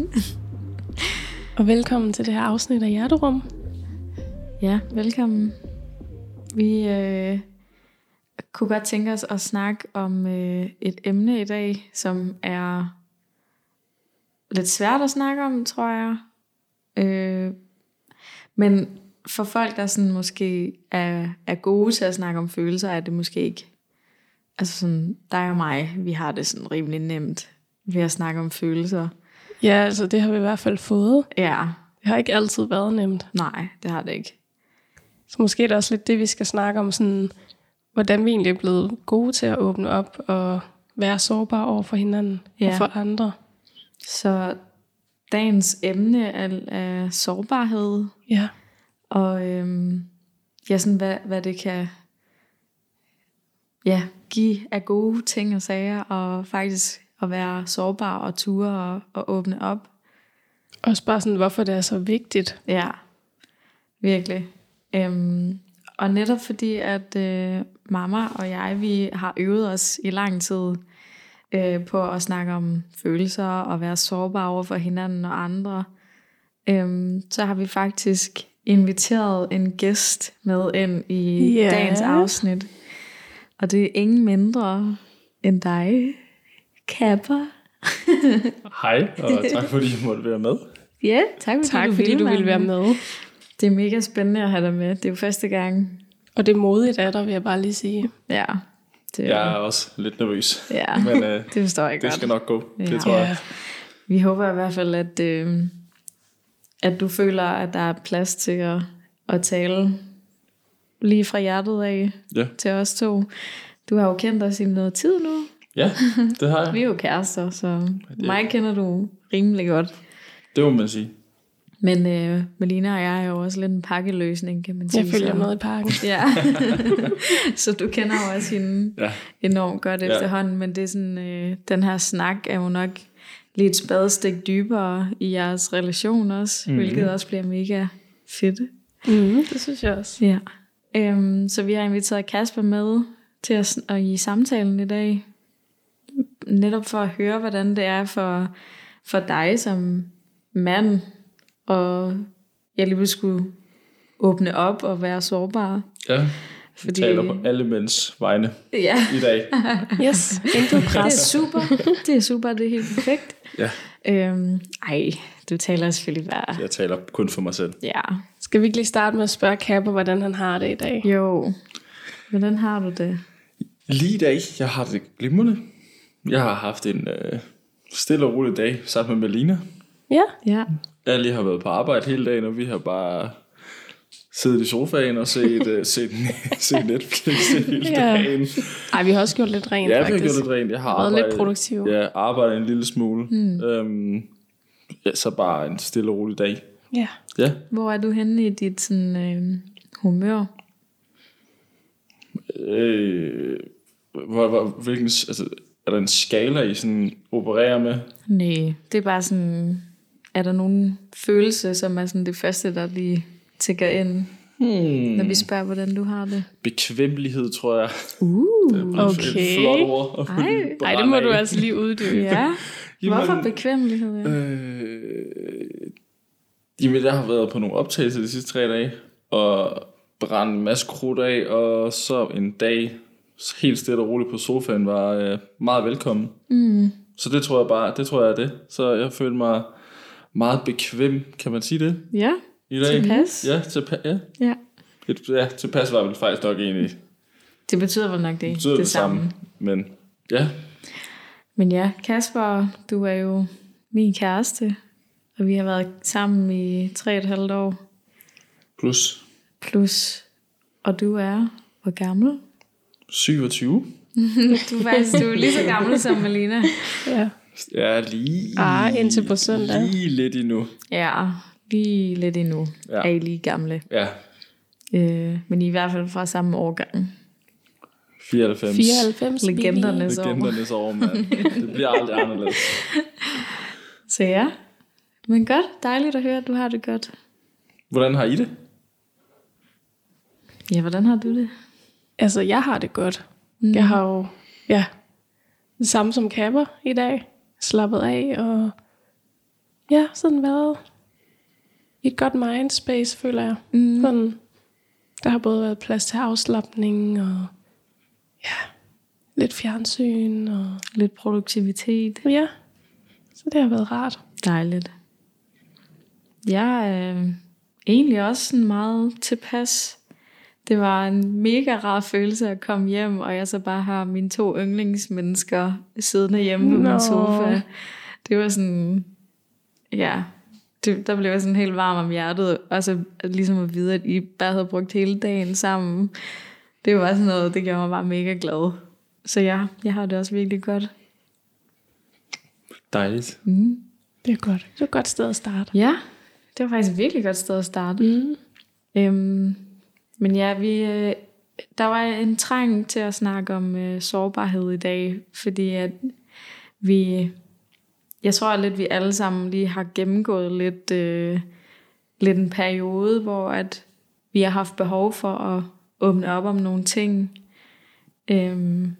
Og velkommen til det her afsnit af Hjerterum. Ja, velkommen. Vi øh, kunne godt tænke os at snakke om øh, et emne i dag, som er lidt svært at snakke om, tror jeg. Øh, men for folk, der sådan måske er, er gode til at snakke om følelser, er det måske ikke. Altså sådan, dig og mig, vi har det sådan rimelig nemt ved at snakke om følelser. Ja, altså det har vi i hvert fald fået. Ja, Det har ikke altid været nemt. nej, det har det ikke. Så måske er det også lidt det, vi skal snakke om, sådan, hvordan vi egentlig er blevet gode til at åbne op og være sårbare over for hinanden Ja. og for andre. Så dagens emne er, er sårbarhed, Ja. og øhm, ja, sådan hvad, hvad det kan ja, give af gode ting og sager, og faktisk at være sårbar og ture og, og åbne op. Også bare sådan, hvorfor det er så vigtigt. Ja, virkelig. Øhm, og netop fordi, at øh, mamma og jeg, vi har øvet os i lang tid øh, på at snakke om følelser og være sårbare over for hinanden og andre, øhm, så har vi faktisk inviteret en gæst med ind i Ja. dagens afsnit. Og det er ingen mindre end dig, Kapper. Hej, og tak fordi I måtte være med. Ja, tak fordi, Tak, du, fordi du ville være med. Det er mega spændende at have dig med. Det er jo første gang. Og det er modigt af dig, vil jeg bare lige sige. Ja, det, Jeg er også lidt nervøs, ja. men øh, det forstår jeg det godt. skal nok gå. Ja. Det tror jeg. Vi håber i hvert fald, at, øh, at du føler, at der er plads til at, at tale lige fra hjertet af Ja. til os to. Du har jo kendt os i noget tid nu. Ja, det har Vi jeg. er jo kærester, så mig kender du rimelig godt. Det må man sige. Men øh, Melina og jeg er jo også lidt en pakkeløsning, kan man sige. Jeg følger så. med i parken. Ja, så du kender jo også hende Ja. enormt godt Ja. efterhånden, men det er sådan, øh, den her snak er jo nok lige et spadestik dybere i jeres relation også, mm. hvilket også bliver mega fedt. Mm, det synes jeg også. Ja. Øhm, så vi har inviteret Kasper med til at, at i samtalen i dag, netop for at høre, hvordan det er for, for dig som mand, og jeg lige vil skulle åbne op og være sårbar. Ja, Fordi, Fordi... taler på alle mænds vegne Ja, i dag. Yes, intet det er pres. super. Det er super, det er helt perfekt. Ja, Øhm, ej, du taler selvfølgelig bare. jeg taler kun for mig selv. Ja, Skal vi ikke lige starte med at spørge Kapper, hvordan han har det i dag? jo. Hvordan har du det? Lige i dag, jeg har det glimrende. Jeg har haft en øh, stille og rolig dag sammen med Melina. Ja, Ja, Jeg lige har været på arbejde hele dagen, og vi har bare siddet i sofaen og set, uh, set, set Netflix hele Ja. dagen. Ej, vi har også gjort lidt rent, Ja, vi har faktisk. gjort lidt rent. Jeg har Været lidt arbejdet, produktive. Ja, arbejdet en lille smule. Mm. Øhm, ja, så bare en stille og rolig dag. Ja. Ja, hvor er du henne i dit sådan, øh, humør? øh, hvor, hvor, hvilken, altså, er der en skala, I sådan opererer med? Nej, det er bare sådan, er der nogen følelse, som er sådan det første, der lige tigger ind, Hmm. når vi spørger, hvordan du har det? Bekvemmelighed, tror jeg. Uh, Okay. Et flot ord. Ej. Ej, det må du altså lige uddybe. ja. Jamen, Hvorfor bekvemmelighed? Ja? Øh, jamen, jeg har været på nogle optagelser de sidste tre dage, og brændt en masse krudt af, og så en dag helt stille og roligt på sofaen var øh, meget velkommen. Mm. Så det tror jeg bare, det tror jeg er det. Så jeg følte mig meget bekvem, kan man sige det, Ja, i dag? Tilpas. Ja, tilpas, ja. ja. Et, ja, tilpas var vel faktisk nok egentlig Det betyder vel nok det, det, betyder det, samme. Men ja, Men ja, Kasper, du er jo min kæreste, og vi har været sammen i tre og et halvt år plus plus. Og du er, hvor gammel? 27. Du er faktisk du er lige så gammel som Malina. Ja. Ja, lige, Ah, indtil på søndag. lige lidt endnu. Ja, lige lidt endnu Ja. er I lige gamle. Ja, Øh, men I er i hvert fald fra samme årgang. 94. 94 baby. Legendernes år. Legendernes år, mand. Det bliver aldrig anderledes. Så ja, men godt. Dejligt at høre, at du har det godt. Hvordan har I det? Ja, hvordan har du det? Altså, jeg har det godt. Mm. Jeg har jo, ja, det samme som Kapper i dag. slappet af, og ja, sådan været i et godt mindspace, føler jeg. Mm. Sådan, der har både været plads til afslappning, og ja, lidt fjernsyn, og Lidt produktivitet. ja, så det har været rart. Dejligt. Jeg er øh, egentlig også sådan meget tilpas. Det var en mega rar følelse at komme hjem, og jeg så bare har mine to yndlingsmennesker siddende hjemme på min sofa. Det var sådan, ja, det, der blev jeg sådan helt varm om hjertet. Og så ligesom at vide, at I bare havde brugt hele dagen sammen. Det var sådan noget, det gjorde mig bare mega glad. Så ja, jeg har det også virkelig godt. Dejligt. Mm. Det er godt. Det er et godt sted at starte. Ja, det var faktisk et virkelig godt sted at starte. Mm. Øhm, men ja, vi, øh, der var en trang til at snakke om øh, sårbarhed i dag, fordi at vi, jeg tror lidt, vi alle sammen lige har gennemgået lidt, øh, lidt en periode, hvor at vi har haft behov for at åbne op om nogle ting. Øhm,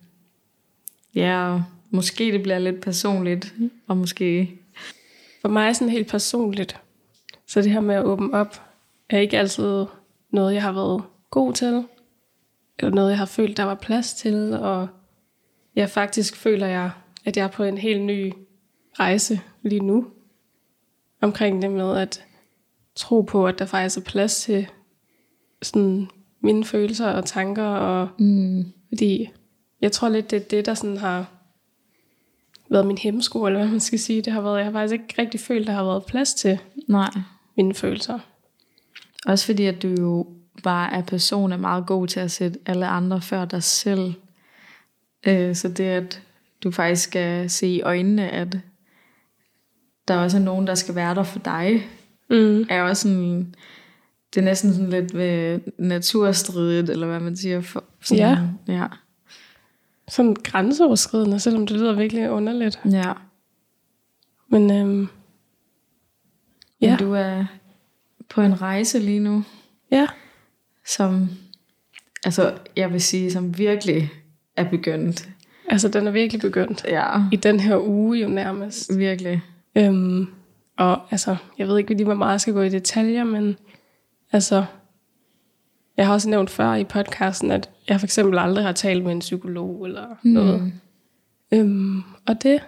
ja, og måske det bliver lidt personligt, og måske... For mig sådan helt personligt, så det her med at åbne op, er ikke altid noget, jeg har været god til, eller noget, jeg har følt, der var plads til, og jeg faktisk føler jeg, at jeg er på en helt ny rejse lige nu, omkring det med at tro på, at der faktisk er plads til sådan mine følelser og tanker, og Mm, fordi jeg tror lidt, det er det, der sådan har været min hemmesko, eller hvad man skal sige. Det har været, jeg har faktisk ikke rigtig følt, der har været plads til nej. mine følelser. Også fordi, at du jo bare er person er meget god til at sætte alle andre før dig selv. Øh, så det, at du faktisk skal se i øjnene, at der også er nogen, der skal være der for dig, Mm. er også sådan, det er næsten sådan lidt ved naturstridigt, eller hvad man siger. For, sådan, ja. Sådan grænseoverskridende, selvom det lyder virkelig underligt. Ja. Men øhm, ja. Ja. Men du er på en rejse lige nu, ja, som, altså jeg vil sige, som virkelig er begyndt. altså den er virkelig begyndt. Ja, I den her uge jo nærmest. virkelig. Øhm, og altså, jeg ved ikke lige, hvor meget jeg skal gå i detaljer, men altså, jeg har også nævnt før i podcasten, at jeg for eksempel aldrig har talt med en psykolog eller mm. noget. Øhm, og det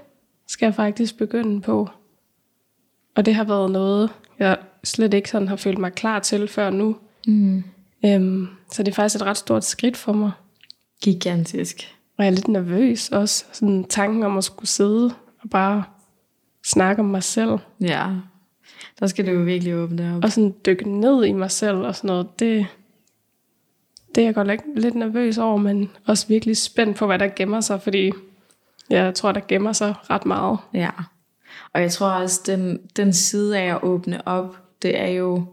skal jeg faktisk begynde på. Og det har været noget, jeg slet ikke sådan har følt mig klar til før nu. Mm. Øhm, så det er faktisk et ret stort skridt for mig. Gigantisk. Og jeg er lidt nervøs også. Sådan tanken om at skulle sidde og bare snakke om mig selv. Ja, der skal du jo virkelig åbne op. Og sådan dykke ned i mig selv og sådan noget. Det, det er jeg godt lidt, lidt nervøs over, men også virkelig spændt på, hvad der gemmer sig, fordi jeg tror, der gemmer sig ret meget. Ja. Og jeg tror også, den, den side af at åbne op, det er jo,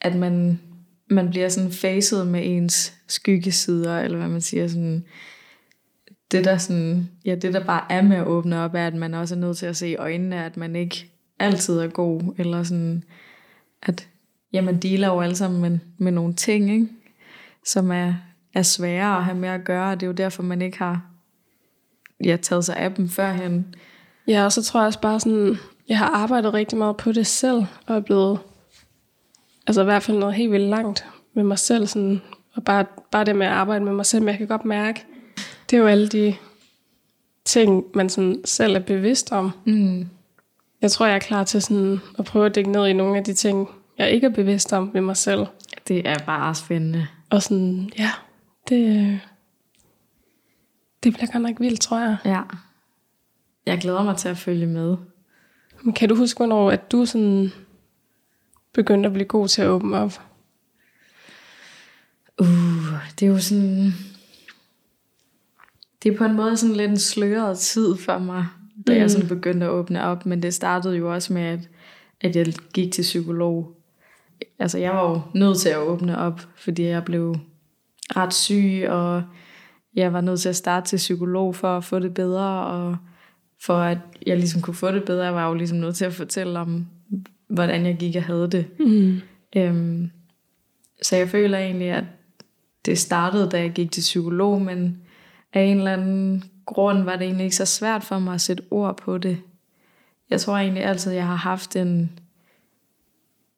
at man, man bliver sådan faced med ens skyggesider, eller hvad man siger, sådan, det der sådan, ja, det der bare er med at åbne op, er, at man også er nødt til at se i øjnene, at man ikke altid er god, eller sådan, at ja, man dealer jo alle sammen med, med nogle ting, ikke? som er, er svære at have med at gøre, og det er jo derfor, man ikke har ja, taget sig af dem førhen. Ja, og så tror jeg også bare sådan, jeg har arbejdet rigtig meget på det selv, og er blevet, altså i hvert fald noget helt vildt langt med mig selv, sådan, og bare, bare det med at arbejde med mig selv, men jeg kan godt mærke, det er jo alle de ting, man sådan selv er bevidst om. Mm. Jeg tror, jeg er klar til sådan at prøve at dække ned i nogle af de ting, jeg ikke er bevidst om ved mig selv. Det er bare spændende. Og sådan, ja, det, det bliver godt nok vildt, tror jeg. Ja. Jeg glæder mig til at følge med. Men kan du huske, hvornår at du sådan begyndte at blive god til at åbne op? Uh, det er jo sådan... Det er på en måde sådan lidt en sløret tid for mig, da mm. jeg sådan begyndte at åbne op. Men det startede jo også med, at, at jeg gik til psykolog. Altså, jeg var jo nødt til at åbne op, fordi jeg blev ret syg, og jeg var nødt til at starte til psykolog for at få det bedre, og for at jeg ligesom kunne få det bedre, var jeg jo ligesom nødt til at fortælle om, hvordan jeg gik og havde det. Mm. Øhm, så jeg føler egentlig, at det startede, da jeg gik til psykolog, men af en eller anden grund var det egentlig ikke så svært for mig at sætte ord på det. jeg tror egentlig altid, jeg har haft en,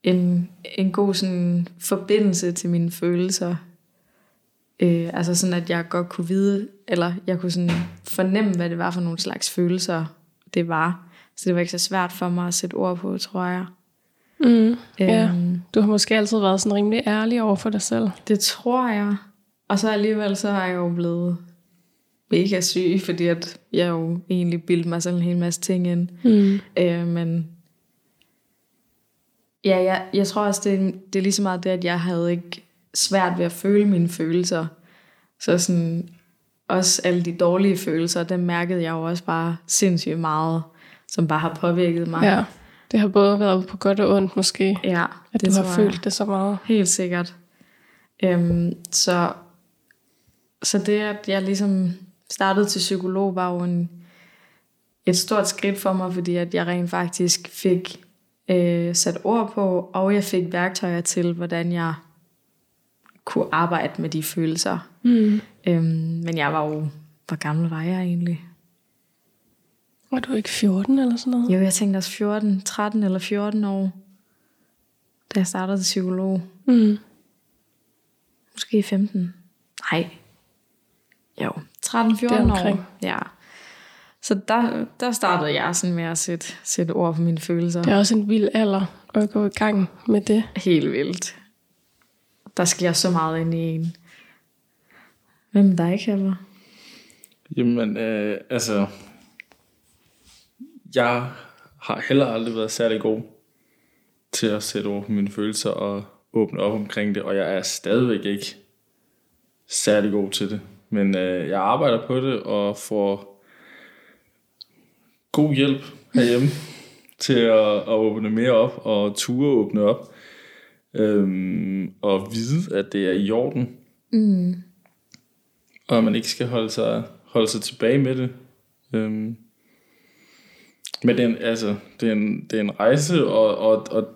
en, en god sådan, forbindelse til mine følelser. Øh, altså sådan, at jeg godt kunne vide, eller jeg kunne sådan fornemme, hvad det var for nogle slags følelser, det var. Så det var ikke så svært for mig at sætte ord på, tror jeg. Mm. Ja. Øhm, Du har måske altid været sådan rimelig ærlig over for dig selv. Det tror jeg. Og så alligevel så er jeg jo blevet mega syg, fordi at jeg jo egentlig bildte mig selv en hel masse ting ind. Mm. Øh, men ja, jeg, jeg tror også, det, er- det er lige så meget det, at jeg havde ikke svært ved at føle mine følelser. Så sådan, også alle de dårlige følelser, dem mærkede jeg jo også bare sindssygt meget, som bare har påvirket mig. Ja. Det har både været på godt og ondt måske, ja at det du har følt jeg. det så meget. Helt sikkert. Øhm, så, så det, at jeg ligesom startede til psykolog, var jo en, et stort skridt for mig, fordi at jeg rent faktisk fik øh, sat ord på, og jeg fik værktøjer til, hvordan jeg kunne arbejde med de følelser. Mm. Øhm, men jeg var jo, hvor gammel var jeg egentlig? Var du ikke 14 eller sådan noget? Jo, jeg tænkte også 14, 13 eller 14 år, da jeg startede til psykolog. Mm. Måske 15. Nej. Jo, 13-14 Deromkring. år. Ja. Så der, der startede jeg sådan med at sætte, sætte ord på mine følelser. Det er også en vild alder at gå i gang med det. Helt vildt. Der sker så meget ind i en. Hvem med dig, Kasper? Jamen, øh, altså... Jeg har heller aldrig været særlig god til at sætte ord på mine følelser og åbne op omkring det, og jeg er stadigvæk ikke særlig god til det. Men øh, jeg arbejder på det og får god hjælp herhjemme til at, at åbne mere op og ture åbne op. Øhm, og vide, at det er i orden. Mm. og man ikke skal holde sig, holde sig tilbage med det. Øhm, men det er en, altså, det er en, det er en rejse, og, og, og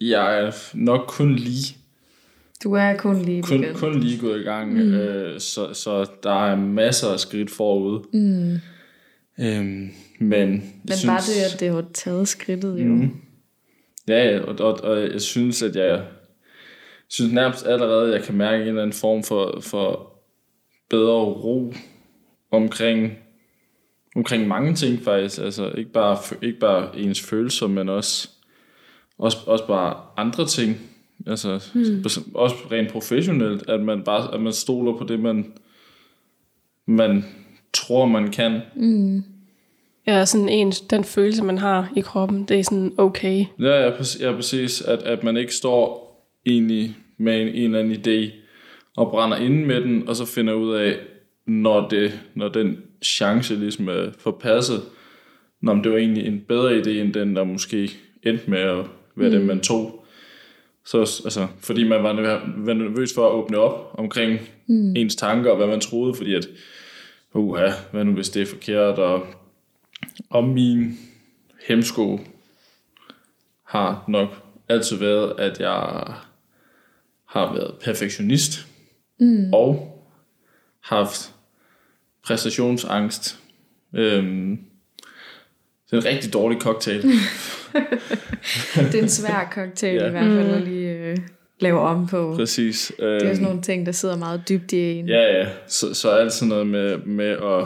jeg er nok kun lige, Du er kun lige kun, begyndt. kun lige gået i gang, mm. øh, så, så der er masser af skridt forud. Mm. Øhm, men Men jeg bare det, at det har taget skridtet jo. Mm. Ja, ja, og, og, og jeg synes, at jeg synes nærmest allerede, at jeg kan mærke en eller anden form for, for bedre ro omkring, omkring mange ting faktisk. Altså ikke bare, ikke bare ens følelser, men også, også, også bare andre ting. Altså mm. også rent professionelt, at man bare at man stoler på det, man, man tror, man kan. Mm. Ja, sådan en, den følelse, man har i kroppen, det er sådan okay. Ja, ja, præcis, ja, præcis. At, at man ikke står egentlig med en, en eller anden idé og brænder inde med den, og så finder ud af, når, det, når den chance ligesom er forpasset, når det var egentlig en bedre idé, end den, der måske endte med at være mm. den, man tog. Så, altså, fordi man var nervøs for at åbne op omkring mm. ens tanker, og hvad man troede, fordi at, uha, hvad nu hvis det er forkert, og om min hemsko har nok altid været, at jeg har været perfektionist mm. og haft præstationsangst. Øhm, det er en rigtig dårlig cocktail. Det er en svær cocktail Ja. i hvert fald at lige øh, lave om på. Præcis. Det er Øhm, sådan nogle ting, der sidder meget dybt i en. Ja, ja. Så, så alt sådan noget med, med at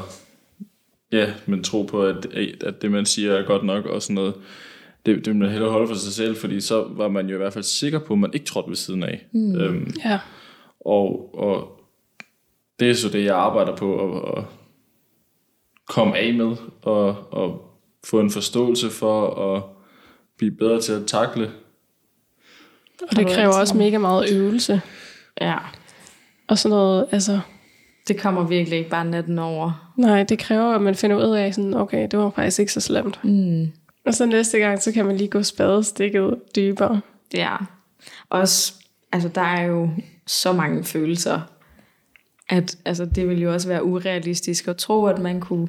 ja, men tro på, at, at det, man siger, er godt nok, og sådan noget. Det, det vil man hellere holde for sig selv, fordi så var man jo i hvert fald sikker på, at man ikke trådte ved siden af. Mm. Øhm, Ja. og, og det er så det, jeg arbejder på at, at komme af med, og, og få en forståelse for at blive bedre til at takle. Og det kræver også mega meget øvelse. ja. Og sådan noget, altså, Det kommer virkelig ikke bare natten over. nej, det kræver, at man finder ud af, sådan, okay, det var faktisk ikke så slemt. Mm. Og så næste gang, så kan man lige gå spadestikket dybere. Ja. Også, altså der er jo så mange følelser, at altså, det vil jo også være urealistisk at tro, at man kunne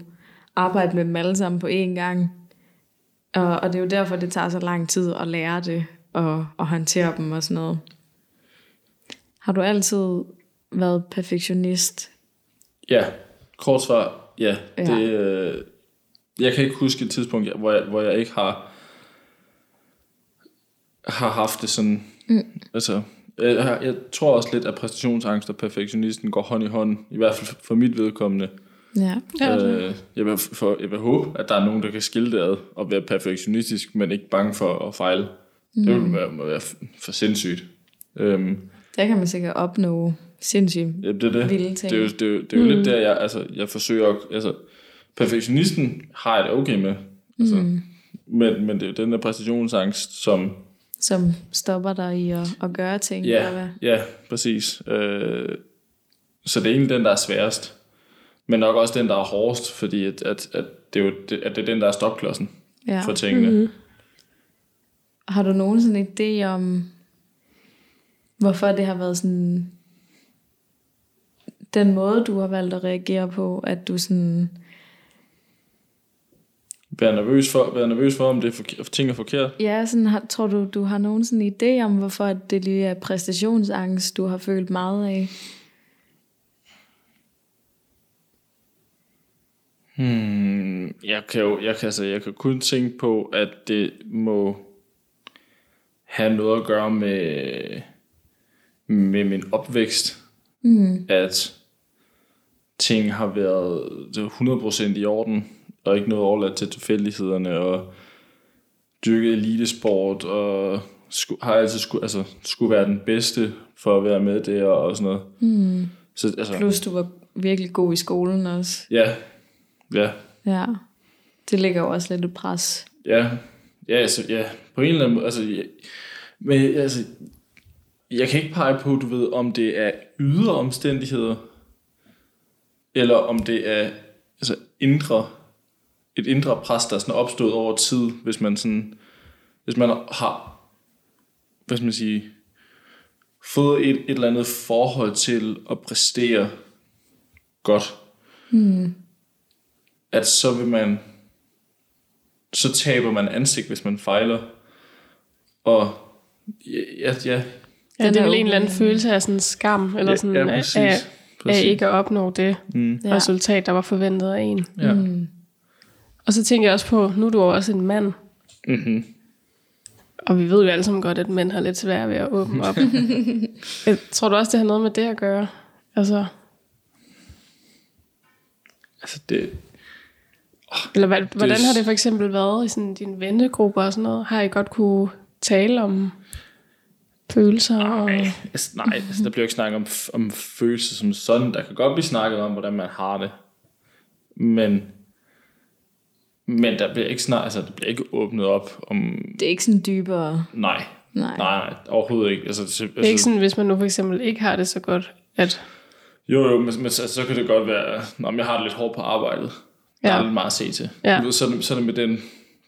arbejde med dem alle sammen på én gang. Og, og det er jo derfor, det tager så lang tid at lære det og, og håndtere dem og sådan noget. Har du altid været perfektionist? Ja, kort svar, ja. Ja. Det, øh, jeg kan ikke huske et tidspunkt, hvor jeg, hvor jeg ikke har, har haft det sådan, mm. altså, jeg, har- jeg tror også lidt, at præstationsangst og perfektionisten går hånd i hånd, i hvert fald for mit vedkommende. Ja. Øh, jeg, vil, for, jeg vil håbe, at der er nogen, der kan skille det ad og være perfektionistisk, men ikke bange for at fejle. Mm. Det vil være, må være for sindssygt. Øhm, Der kan man sikkert opnå sindssygt ja, det er det. vilde ting. Det er jo, det er jo, det er jo mm. lidt der, jeg, altså, jeg forsøger, altså, perfektionisten har jeg det okay med, altså, mm. men, men det er jo den der præstationsangst, som, som stopper dig i at, at gøre ting. eller ja, hvad? ja, præcis. Øh, så det er egentlig den, der er sværest, men nok også den, der er hårdest, fordi at, at, at, det, er jo, det, at det er den, der er stopklodsen Ja. for tingene. Mm-hmm. Har du nogen sådan idé om, hvorfor det har været sådan, den måde, du har valgt at reagere på, at du sådan, Være nervøs for, være nervøs for om det er forke- ting er forkert. ja, sådan, har, tror du, du har nogen sådan idé om, hvorfor det lige er præstationsangst, du har følt meget af? Hmm, jeg kan jo jeg kan, altså, jeg kan kun tænke på, at det må have noget at gøre med, med min opvækst. Mm. At ting har været det er 100% i orden, og ikke noget overladt til tilfældighederne, og dyrket elitesport, og sku, har altid skulle, altså, skulle være den bedste for at være med der, og sådan noget. Mm. Så, altså, Plus du var virkelig god i skolen også. ja, ja, Ja. Det ligger jo også lidt et pres. Ja, ja, altså, ja, på en eller anden måde, altså, ja, men altså, jeg kan ikke pege på, du ved, om det er ydre omstændigheder, eller om det er altså, indre, et indre pres, der er sådan opstået over tid, hvis man sådan, hvis man har, hvad skal man sige, fået et, et eller andet forhold til at præstere godt, mm. at så vil man så taber man ansigt, hvis man fejler. Og ja, ja, ja, Ja, det er vel jo- en eller anden følelse af sådan skam, eller ja, sådan ja, af, præcis. af, præcis. af ikke at opnå det Mm. Ja. ja. resultat, der var forventet af en. Ja. Mm. Og så tænker jeg også på, nu er du også en mand, Mm-hmm. og vi ved jo alle sammen godt, at mænd har lidt svært ved at åbne op. Jeg tror du også, det har noget med det at gøre? Altså, Altså det, eller hvad, hvordan s- har det for eksempel været i sådan din vennegruppe og sådan noget? Har I godt kunne tale om følelser? Og, nej, altså, nej altså, der bliver jo ikke snakket om, om følelser som sådan. Der kan godt blive snakket om, hvordan man har det. Men, men der bliver ikke snak, altså, der bliver ikke åbnet op om, Det er ikke sådan dybere. nej, Nej. nej, nej overhovedet ikke. Altså, altså, det er ikke sådan, hvis man nu for eksempel ikke har det så godt, at Jo, jo, men, men så, så kan det godt være, når jeg har det lidt hårdt på arbejdet. Der Ja. er lidt meget at se til. Ja. Du ved, så, det, så er det med den,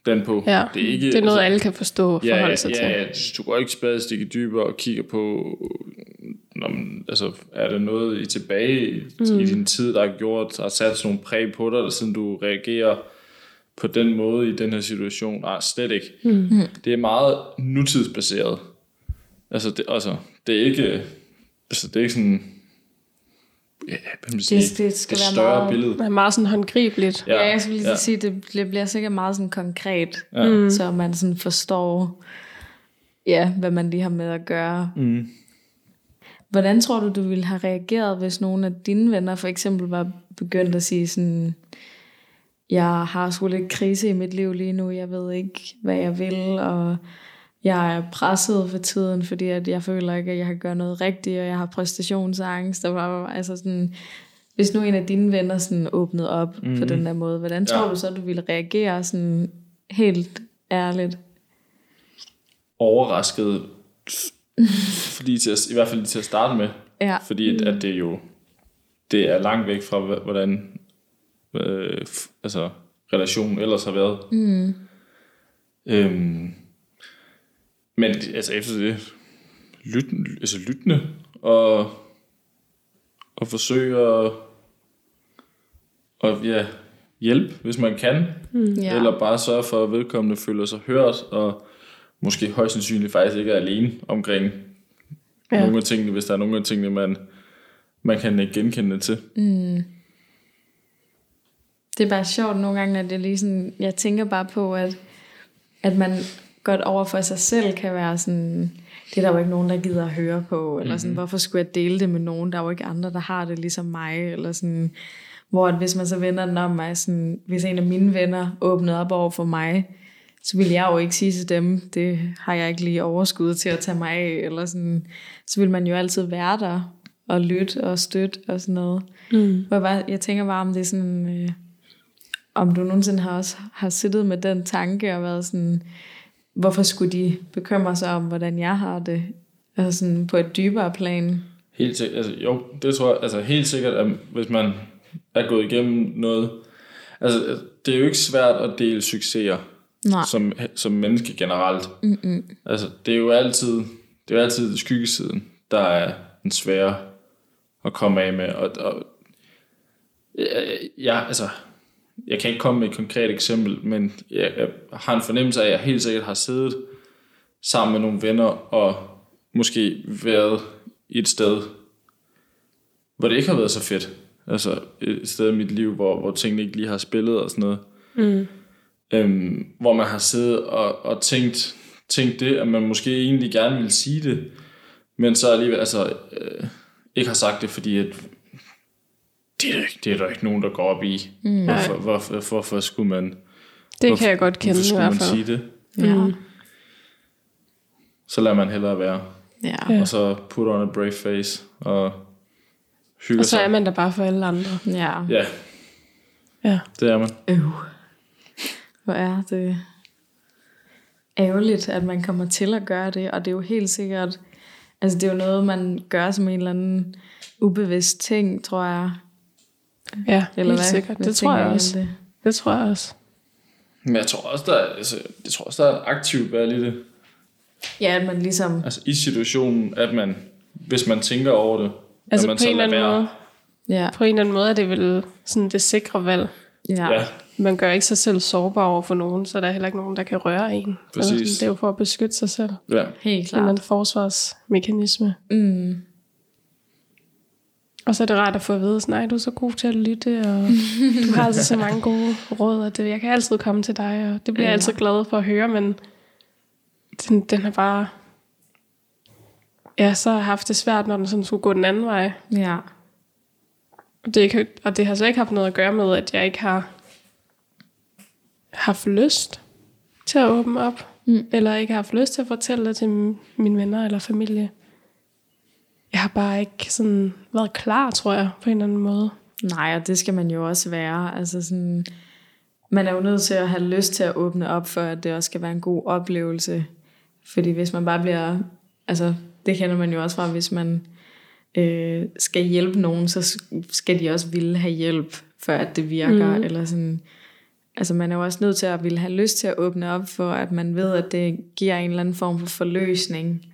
den på. ja, Det er, ikke, det er noget, altså, alle kan forstå og ja, forholde ja, sig til. ja, ja, du går ikke spadestikke dybere og kigger på, når man, altså, er der noget i tilbage i, mm. i din tid, der har gjort, der har sat sådan nogle præg på dig, siden du reagerer på den måde i den her situation? Nej, slet ikke. Mm. Det er meget nutidsbaseret. Altså, det, altså, det er ikke, altså, det er ikke sådan, ja, hvad man sige, Det- det skal det være større meget- billede. Det er meget sådan håndgribeligt. Ja, jeg skulle lige ja. ja. sige, det bliver- bliver sikkert meget sådan konkret, Ja. mm. så man sådan forstår, ja, hvad man lige har med at gøre. Mm. Hvordan tror du, du ville have reageret, hvis nogle af dine venner for eksempel var begyndt at sige sådan, jeg har sgu lidt krise i mit liv lige nu, jeg ved ikke, hvad jeg vil, og jeg er presset for tiden, fordi at jeg føler ikke, at jeg kan gøre noget rigtigt, og jeg har præstationsangst, og bla. altså sådan, hvis nu en af dine venner sådan åbnede op mm. på den der måde, hvordan tror Ja. du så, du ville reagere sådan helt ærligt? overrasket, fordi til at, i hvert fald til at starte med, Ja. fordi at, at det jo det er langt væk fra, hvordan øh, altså, relationen ellers har været. Mm. Øhm, men altså efter det, lyt, altså lyttende og, og forsøge at og, ja, hjælpe, hvis man kan. Mm. Ja. Eller bare sørge for, at vedkommende føler sig hørt, og måske højst sandsynligt faktisk ikke er alene omkring ja. Nogle af tingene, hvis der er nogle af tingene, man, man kan genkende til. Det er bare sjovt nogle gange, at jeg lige sådan, jeg tænker bare på, at, at man godt over for sig selv kan være sådan, det er der jo ikke nogen, der gider at høre på, eller sådan, hvorfor skulle jeg dele det med nogen, der er jo ikke andre, der har det ligesom mig, eller sådan, hvor at hvis man så vender den om mig, sådan, hvis en af mine venner åbnede op over for mig, så vil jeg jo ikke sige til dem, det har jeg ikke lige overskud til at tage mig af, eller sådan, så vil man jo altid være der, og lytte og støtte og sådan noget. Mm. Hvor jeg, bare, jeg tænker bare, om det er sådan, øh, om du nogensinde har også har siddet med den tanke og været sådan, hvorfor skulle de bekymre sig om, hvordan jeg har det? Altså sådan på et dybere plan. Helt sikkert, altså, jo, det tror jeg, altså helt sikkert, at hvis man er gået igennem noget, altså det er jo ikke svært at dele succeser Nej. som, som menneske generelt. Mm-mm. Altså det er jo altid, det er jo altid skyggesiden, der er den svære at komme af med, og, og ja, altså, jeg kan ikke komme med et konkret eksempel, men jeg, jeg har en fornemmelse af, at jeg helt sikkert har siddet sammen med nogle venner og måske været et sted, hvor det ikke har været så fedt. Altså et sted i mit liv, hvor, hvor tingene ikke lige har spillet og sådan noget. Mm. Øhm, hvor man har siddet og, og tænkt, tænkt det, at man måske egentlig gerne ville sige det, men så alligevel altså, øh, ikke har sagt det, fordi at det er, der ikke, det er der ikke nogen, der går op i. Mm. Hvorfor, hvorfor, hvorfor skulle man... Det hvorfor, kan jeg godt kende hvorfor i skulle hvert man fald. sige det? Ja. Mm. Så lader man hellere være. Ja. Ja. Og så put on a brave face og hygger Og så sig. er man der bare for alle andre. ja. Ja, Ja. det er man. Øv. Hvor er det ærgerligt, at man kommer til at gøre det, og det er jo helt sikkert, altså det er jo noget, man gør som en eller anden ubevidst ting, tror jeg. Ja, Eller helt hvad? sikkert. Hvad Det tror jeg også. Det? Det tror jeg også. Men jeg tror også, der er, altså, jeg tror også, der er aktivt valg i det. Ja, at man ligesom, Altså i situationen, at man, hvis man tænker over det, Altså at man på en eller anden lader måde, ja, på en eller anden måde er det vel sådan det sikre valg. ja, Ja, Man gør ikke sig selv sårbar over for nogen, så der er heller ikke nogen, der kan røre en. Præcis. Altså, det er jo for at beskytte sig selv. ja. helt Det er en klart. forsvarsmekanisme. Mm. Og så er det rart at få at vide, nej, du er så god til at lytte, og du har altså så mange gode råd, og det, jeg kan altid komme til dig, og det bliver jeg altid glad for at høre, men den, den har bare... Ja, så har haft det svært, når den sådan skulle gå den anden vej. Ja, Og det, kan, og det har så ikke haft noget at gøre med, at jeg ikke har haft lyst til at åbne op, Mm. eller ikke har haft lyst til at fortælle det til mine venner eller familie. Jeg har bare ikke sådan været klar, tror jeg, på en eller anden måde. nej, og det skal man jo også være. Altså sådan, man er jo nødt til at have lyst til at åbne op, for at det også skal være en god oplevelse. Fordi hvis man bare bliver, altså det kender man jo også fra, hvis man øh, skal hjælpe nogen, så skal de også ville have hjælp, før at det virker. Mm. Eller sådan, altså man er jo også nødt til at ville have lyst til at åbne op, for at man ved, at det giver en eller anden form for forløsning.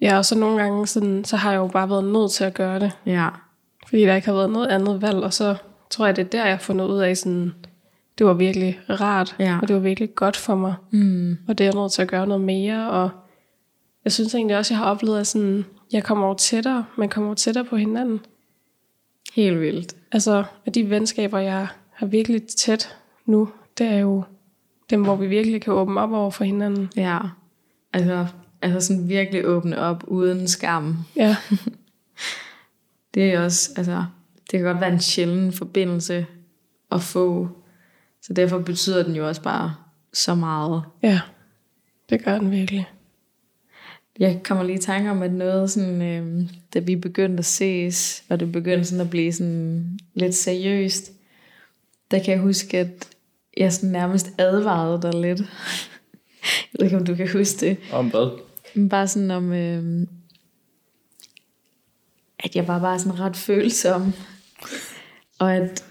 Ja, og så nogle gange, sådan, så har jeg jo bare været nødt til at gøre det, Ja, fordi der ikke har været noget andet valg, og så tror jeg, det er der, jeg har fundet ud af, sådan, det var virkelig rart, Ja. og det var virkelig godt for mig. mm. Og det er jeg nødt til at gøre noget mere, og jeg synes egentlig også, jeg har oplevet, at sådan, jeg kommer over tættere, man kommer over tættere på hinanden. helt vildt. Altså, at de venskaber, jeg har virkelig tæt nu, det er jo dem, hvor vi virkelig kan åbne op over for hinanden. Ja, altså, altså sådan virkelig åbne op uden skam. Ja, Det er også, altså, det kan godt være en sjælden forbindelse at få. Så derfor betyder den jo også bare så meget. ja, det gør den virkelig. Jeg kommer lige i tanke om, at noget sådan, øh, da vi begyndte at ses, og det begyndte sådan at blive sådan lidt seriøst, der kan jeg huske, at jeg sådan nærmest advarede dig lidt. Jeg ved ikke, om du kan huske det. Om hvad? Men Bare sådan om, øh, at jeg var bare sådan ret følsom. Og at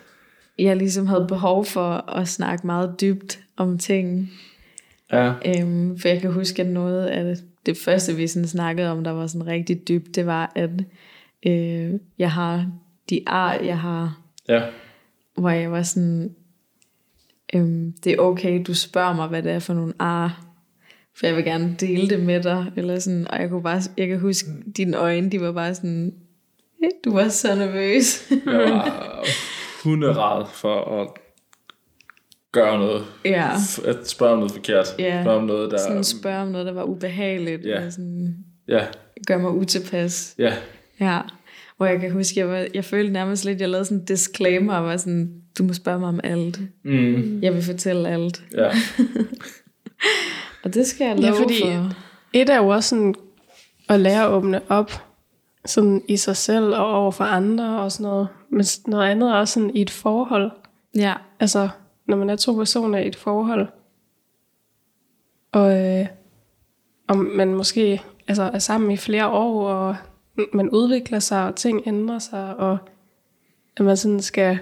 jeg ligesom havde behov for at snakke meget dybt om ting. Ja. Øhm, for jeg kan huske, at noget af det, første, vi sådan snakkede om, der var sådan rigtig dybt, det var, at øh, jeg har de ar, jeg har, Ja. hvor jeg var sådan, øhm, det er okay, du spørger mig, hvad det er for nogle ar, for jeg vil gerne dele det med dig, eller sådan, og jeg kunne bare, jeg kan huske, dine øjne, de var bare sådan, "Eh, du var så nervøs. Jeg var hunderad for at gøre noget. Ja. At spørge om noget forkert. Ja. Spørge om noget, der... Sådan spørge om noget, der var ubehageligt. Ja. Og sådan Ja, gør mig utilpas. ja. Ja. Hvor jeg kan huske, jeg, var, jeg følte nærmest lidt, jeg lavede sådan en disclaimer, og var sådan, du må spørge mig om alt. Mm. Jeg vil fortælle alt. Ja. Og det skal jeg Ja, love fordi- for. Et er jo også sådan at lære at åbne op sådan i sig selv og over for andre og sådan noget. Men noget andet er også sådan i et forhold. Ja. Altså, når man er to personer i et forhold, og, øh, og man måske altså, er sammen i flere år, og man udvikler sig, og ting ændrer sig, og at man sådan skal...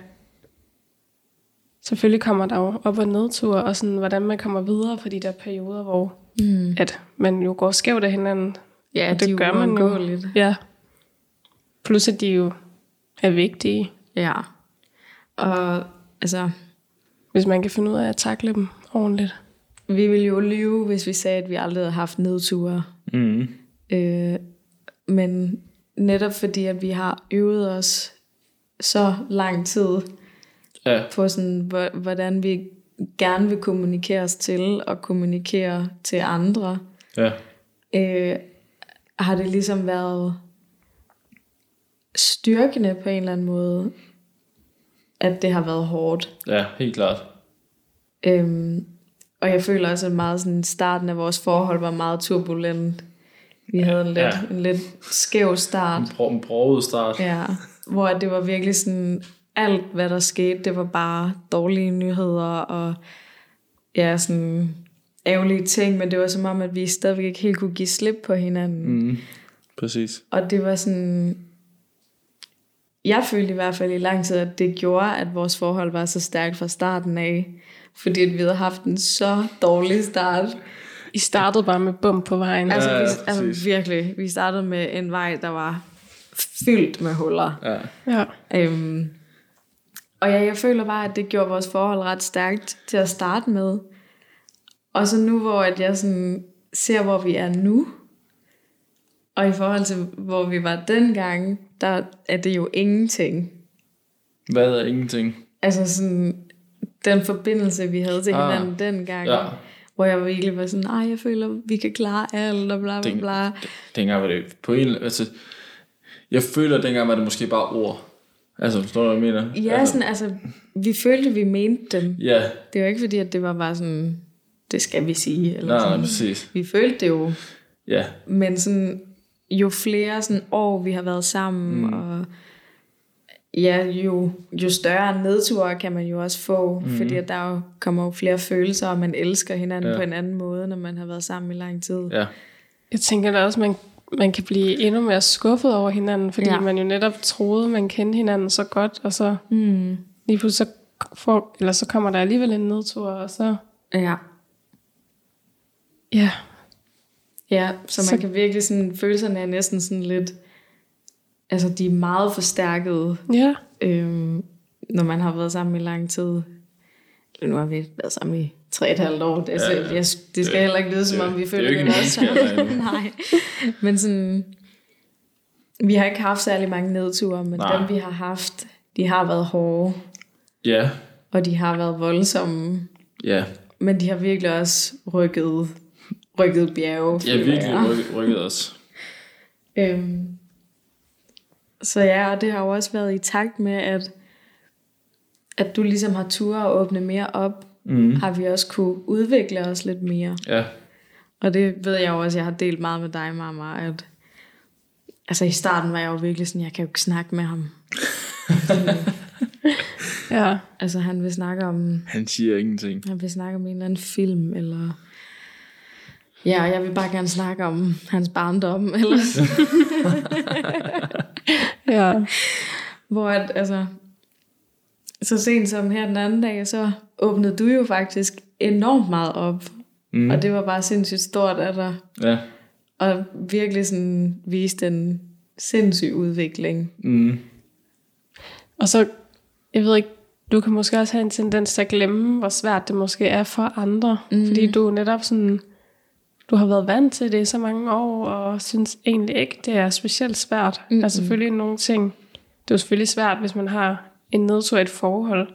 Selvfølgelig kommer der jo op- og nedtur, og sådan, hvordan man kommer videre for de der perioder, hvor Mm. at man jo går skævt af hinanden. Ja, og det det gør man jo. uundgåeligt. Ja. Plus at de jo er vigtige, Ja. Og altså, hvis man kan finde ud af at takle dem ordentligt. vi ville jo lyve, hvis vi sagde, at vi aldrig havde haft nedture. Mm. Øh, men netop fordi, at vi har øvet os så lang tid Ja, på sådan, hvor- hvordan vi gerne vil kommunikere os til og kommunikere til andre, ja. øh, har det ligesom været styrkende på en eller anden måde, at det har været hårdt. Ja, helt klart. Øhm, og jeg føler også, at meget sådan, starten af vores forhold var meget turbulent. Vi havde en lidt, Ja. en lidt skæv start. En, bro, en broget start. Ja, hvor det var virkelig sådan, alt hvad der skete, det var bare dårlige nyheder og ja, sådan ærgerlige ting, men det var som om, at vi stadigvæk ikke helt kunne give slip på hinanden. Mm. Præcis. Og det var sådan, jeg følte i hvert fald i lang tid, at det gjorde, at vores forhold var så stærkt fra starten af, fordi at vi havde haft en så dårlig start. I startede bare med bum på vejen. Altså, Ja, vi, ja, altså præcis. virkelig, vi startede med en vej, der var fyldt med huller. Ja. Ja. Øhm, og ja, jeg føler bare, at det gjorde vores forhold ret stærkt til at starte med. Og så nu, hvor at jeg sådan ser, hvor vi er nu, og i forhold til, hvor vi var dengang, der er det jo ingenting. Hvad er ingenting? Altså sådan, den forbindelse, vi havde til Ah, hinanden dengang, Ja. hvor jeg virkelig var sådan, nej, jeg føler, vi kan klare alt, og bla bla Den- bla. Dengang var det på en... Altså, jeg føler, at dengang var det måske bare ord. Altså, forstår du, hvad jeg mener? Ja, altså, sådan, altså, vi følte, vi mente dem. Ja, Det var ikke fordi, at det var bare sådan, det skal vi sige. Eller nej, sådan. nej, præcis. Vi følte det jo, Ja, men sådan, jo flere sådan år, vi har været sammen, mm. og ja, jo, jo større nedture kan man jo også få, mm. fordi at der jo kommer jo flere følelser, og man elsker hinanden Ja. ja. på en anden måde, når man har været sammen i lang tid. ja. Jeg tænker da også, man, man kan blive endnu mere skuffet over hinanden, fordi Ja. man jo netop troede, man kendte hinanden så godt, og så Mm. lige pludselig så, får, eller så kommer der alligevel en nedtur, og så, Ja. ja, Ja, så man Så- kan virkelig sådan, følelserne er næsten sådan lidt, altså de er meget forstærkede, ja, øhm, når man har været sammen i lang tid. Nu har vi været sammen i tre et halvt år. Det, er, Ja, ja, jeg, det skal heller ikke lyde, som det- om vi det er føler det også. er Nej. Men sådan, vi har ikke haft særlig mange nedture, men Nej. dem vi har haft, de har været hårde, Ja, og de har været voldsomme. ja. Men de har virkelig også rykket, rykket bjerge. Føler virkelig rykket, rykket os. Øhm, så ja, og det har jo også været i takt med, at, at du ligesom har tur at åbne mere op, Mm. har vi også kunne udvikle os lidt mere. Ja, Og det ved jeg jo også, jeg har delt meget med dig, mamma, at altså i starten var jeg jo virkelig sådan, jeg kan jo ikke snakke med ham. ja, Altså han vil snakke om, han siger ingenting. han vil snakke om en eller anden film, eller ja, jeg vil bare gerne snakke om hans barndom, eller ja, Hvor at, altså, så sent som her den anden dag, så åbnede du jo faktisk enormt meget op. Mm. Og det var bare sindssygt stort af dig. Ja. Og virkelig sådan viste en sindssyg udvikling. Mm. og så, jeg ved ikke, du kan måske også have en tendens til at glemme, hvor svært det måske er for andre, mm. fordi du er netop sådan, du har været vant til det i så mange år, og synes egentlig ikke, det er specielt svært. Mm. Altså selvfølgelig nogle ting, det er jo selvfølgelig svært, hvis man har en nedtur i et forhold.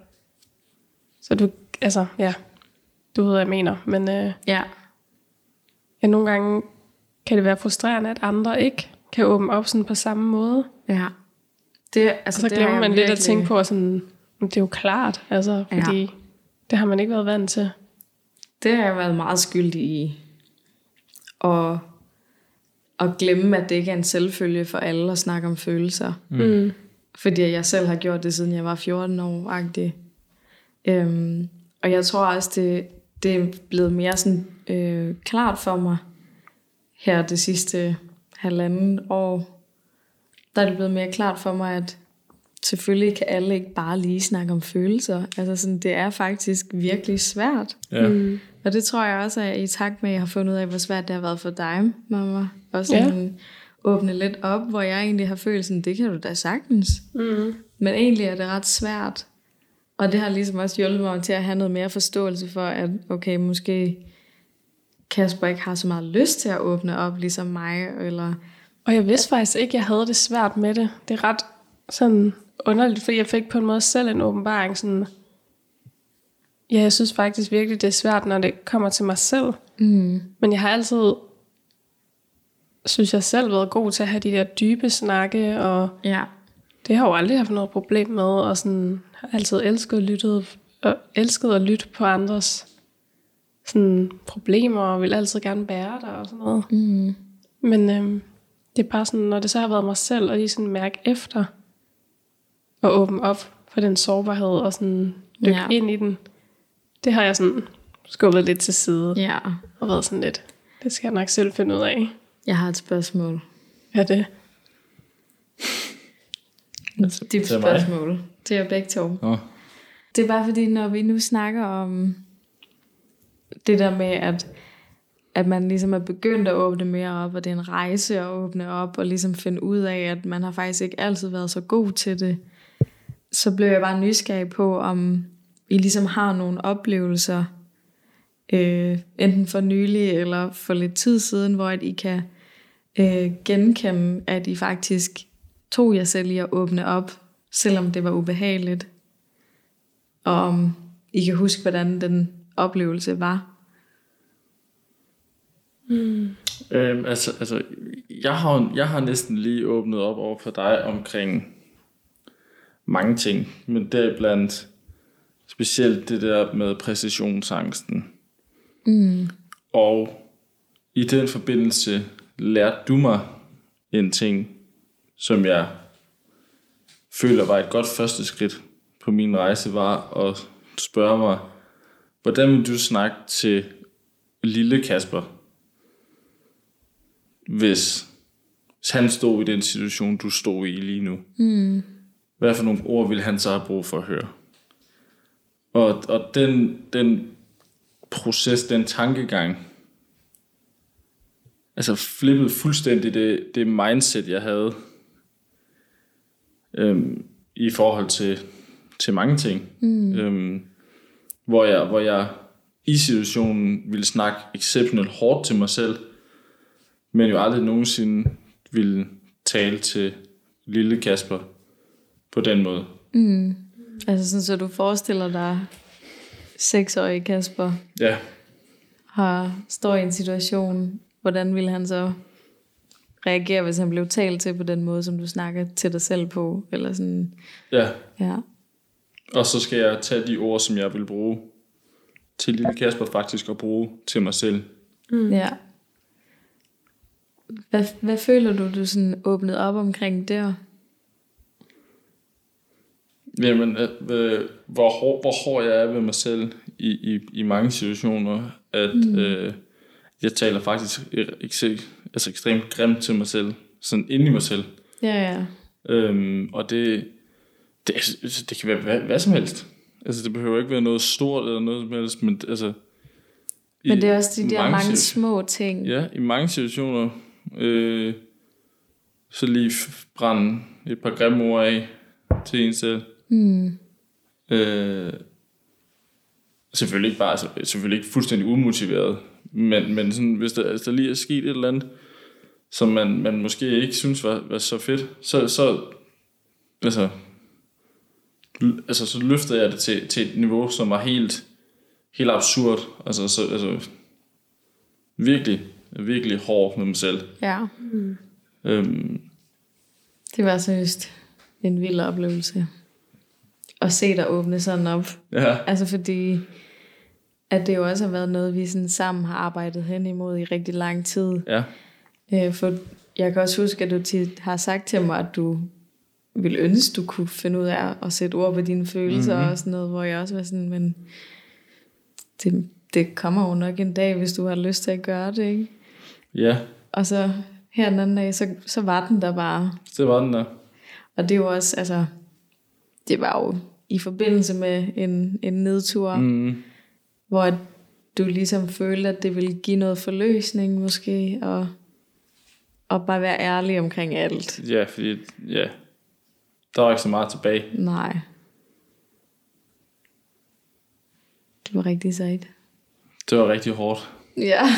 Så du altså, ja, du ved, hvad jeg mener. Men øh, Ja. ja, nogle gange kan det være frustrerende, at andre ikke kan åbne op sådan på samme måde. Ja. Det, Og altså, så det har glemmer man lidt at virkelig- tænke på, at sådan, "Men det er jo klart, altså, Ja. fordi det har man ikke været vant til. Det har jeg været meget skyldig i. Og at glemme, at det ikke er en selvfølge for alle at snakke om følelser. Mm. Fordi jeg selv har gjort det, siden jeg var 14 år. -agtig. Øhm, og jeg tror også, det, det er blevet mere sådan, øh, klart for mig her det sidste halvanden år. Der er det blevet mere klart for mig, at selvfølgelig kan alle ikke bare lige snakke om følelser. Altså sådan, det er faktisk virkelig svært. Ja. Mm. Og det tror jeg også er i takt med, at jeg har fundet ud af, hvor svært det har været for dig, mamma. Og sådan ja. Åbne lidt op, hvor jeg egentlig har sådan, det kan du da sagtens. Mm. Men egentlig er det ret svært. Og det har ligesom også hjulpet mig til at have noget mere forståelse for, at okay, måske Kasper ikke har så meget lyst til at åbne op, ligesom mig, eller Og jeg vidste faktisk ikke, jeg havde det svært med det. Det er ret sådan underligt, fordi jeg fik på en måde selv en åbenbaring. Sådan, ja, jeg synes faktisk virkelig, det er svært, når det kommer til mig selv. mm, Men jeg har altid, synes jeg selv, været god til at have de der dybe snakke, og ja, det har jeg jo aldrig haft noget problem med, og sådan, har altid elsket at lytte, og elsket at lytte på andres sådan, problemer, og vil altid gerne bære der og sådan noget. mm, Men øhm, det er bare sådan, når det så har været mig selv, og lige sådan mærke efter, og åbne op for den sårbarhed, og sådan dykke Ja. ind i den, det har jeg sådan skubbet lidt til side, ja. og været sådan lidt, det skal jeg nok selv finde ud af. Jeg har et spørgsmål. Ja, det. Altså, Dybt til mig? spørgsmål. Til jer begge to. Nå. Det er bare fordi, når vi nu snakker om det der med, at, at man ligesom er begyndt at åbne mere op, og det er en rejse at åbne op, og ligesom finde ud af, at man har faktisk ikke altid været så god til det, så blev jeg bare nysgerrig på, om I ligesom har nogle oplevelser, øh, enten for nylig eller for lidt tid siden, hvor at I kan øh, genkende, at I faktisk tog jer selv i at åbne op, selvom det var ubehageligt. Og om I kan huske, hvordan den oplevelse var. Øhm, altså, altså jeg, har, jeg har næsten lige åbnet op over for dig omkring mange ting, men deriblandt specielt det der med præcisionsangsten. Mm. Og i den forbindelse lærte du mig en ting, som jeg føler var et godt første skridt på min rejse, var at spørge mig, hvordan vil du snakke til lille Kasper, hvis, han stod i den situation, du stod i lige nu? Mm. Hvad for nogle ord vil han så have brug for at høre? Og, og den, den proces, den tankegang, altså flippede fuldstændig det, det mindset, jeg havde øhm, i forhold til, til mange ting. Mm. Øhm, hvor, jeg, hvor jeg i situationen ville snakke exceptionelt hårdt til mig selv, men jo aldrig nogensinde ville tale til lille Kasper på den måde. Mm. Altså sådan, så du forestiller dig seksårige Kasper Ja, har, står i en situation, hvordan ville han så reagere, hvis han blev talt til på den måde, som du snakker til dig selv på? Eller sådan, ja. ja. Og så skal jeg tage de ord, som jeg vil bruge til lille Kasper faktisk at bruge til mig selv. Mm. ja. Hvad, hvad føler du, du sådan åbnede op omkring der? Jamen, øh, hvor, hård, hvor hård jeg er ved mig selv i, i, i mange situationer, at mm. øh, jeg taler faktisk ek- altså ekstremt grimt til mig selv, sådan inde i mig selv. Ja, ja. Øhm, og det, det, altså, det kan være hvad, hvad som helst. Altså, det behøver ikke være noget stort eller noget som helst, men altså... Men det er også de der mange, mange små ting. Ja, i mange situationer, øh, så lige brænde et par grimme ord af til en selv. Mm. Øh, selvfølgelig ikke bare, altså, selvfølgelig ikke fuldstændig umotiveret, men, men sådan, hvis der, altså, der lige er sket et eller andet, som man, man måske ikke synes var, var så fedt, så, så altså, altså, så løftede jeg det til, til et niveau, som var helt helt absurd. Altså, så, altså virkelig, virkelig hård med mig selv. Ja. Øhm, Det var seriøst en vild oplevelse. At se dig åbne sådan op. ja, Altså fordi, at det jo også har været noget, vi sådan sammen har arbejdet hen imod i rigtig lang tid. ja, Øh, for jeg kan også huske, at du tit har sagt til mig, at du ville ønske, du kunne finde ud af at sætte ord på dine følelser mm-hmm. og sådan noget, hvor jeg også var sådan, men det, det kommer jo nok en dag, hvis du har lyst til at gøre det, ikke? ja, Og så her den anden dag, så, så var den der bare. det var den der. Og det var også, altså, det var jo i forbindelse med en, en nedtur, mm. Hvor du ligesom følte, at det ville give noget forløsning måske, og, og bare være ærlig omkring alt. ja, fordi, ja, der var ikke så meget tilbage. Nej. Det var rigtig sejt. Det var rigtig hårdt. Ja.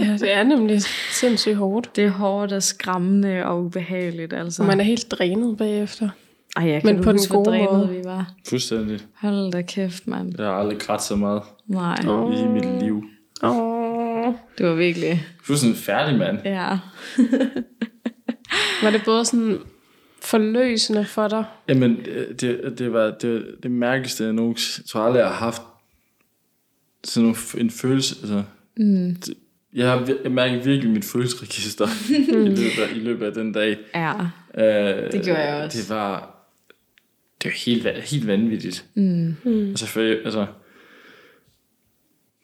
Ja, det er nemlig sindssygt hårdt. Det er hårdt og skræmmende og ubehageligt, altså. Og man er helt drænet bagefter. Ej, jeg kan men du på den gode drænet måde. vi var. Fuldstændig. Hold da kæft, mand. Jeg har aldrig grædt så meget Nej, Åh. i mit liv. Åh. det var virkelig... Fuldstændig færdig, mand. Ja. Var det både sådan forløsende for dig? Jamen, øh, det, det var det, det mærkeligste, jeg nogen tror aldrig, jeg har haft sådan en følelse. Altså, Mm. det, jeg, har, jeg mærker virkelig mit følelsesregister i, løbet af, i løbet af den dag. Ja. Øh, Det gjorde jeg også. Det var, det var helt, va- helt vanvittigt. Mm. Mm. Altså, for, jeg- altså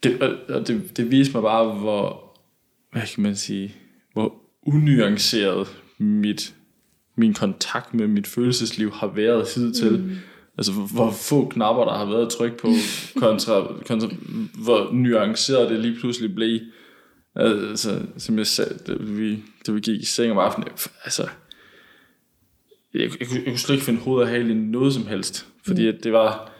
det, og- det, det viste mig bare, hvor, hvad kan man sige, hvor unuanceret mit, min kontakt med mit følelsesliv har været hidtil. Mm. Altså, hvor, hvor få knapper, der har været tryk på, kontra, kontra hvor nuanceret det lige pludselig blev. Altså, som jeg sagde, da vi, da vi gik i seng om aftenen, altså, jeg, jeg, kunne- jeg kunne slet ikke finde hoved og hale i noget som helst, fordi at det var,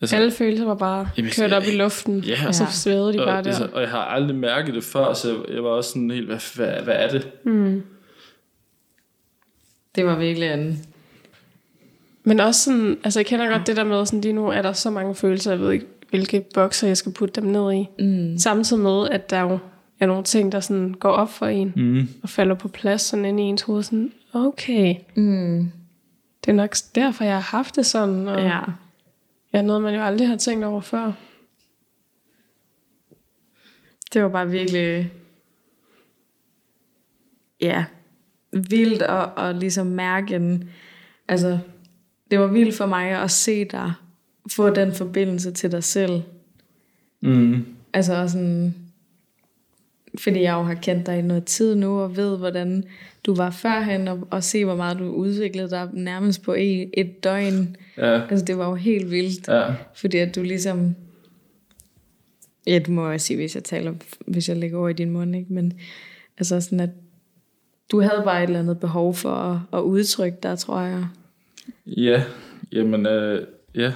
altså, Alle følelser var bare Jamen, kørt op jeg- i luften, Ja. og så svævede de bare og, der. altså, og jeg har aldrig mærket det før, så jeg, jeg var også sådan helt, hvad, hvad, hvad er det? Mm. Det var virkelig en... Men også sådan, altså jeg kender godt det der med, sådan lige nu er der så mange følelser, jeg ved ikke, hvilke bokser jeg skal putte dem ned i. Mm. Samtidig med, at der jo er nogle ting, der sådan går op for en, Mm. og falder på plads sådan inde i ens hoved, sådan, okay, Mm. det er nok derfor, jeg har haft det sådan, og Ja. ja, noget, man jo aldrig har tænkt over før. Det var bare virkelig... Ja, vildt at, at ligesom mærke en... Altså, det var vildt for mig at se dig få den forbindelse til dig selv. Mm. Altså sådan... Fordi jeg jo har kendt dig i noget tid nu, og ved, hvordan du var førhen, og, og se, hvor meget du udviklede dig nærmest på et, et døgn. Ja, Altså, det var jo helt vildt. ja, Fordi at du ligesom... Ja, du må også sige, hvis jeg taler, hvis jeg lægger over i din mund, ikke? Men altså sådan, at du havde bare et eller andet behov for at, at udtrykke dig, tror jeg. ja, jamen, øh, ja,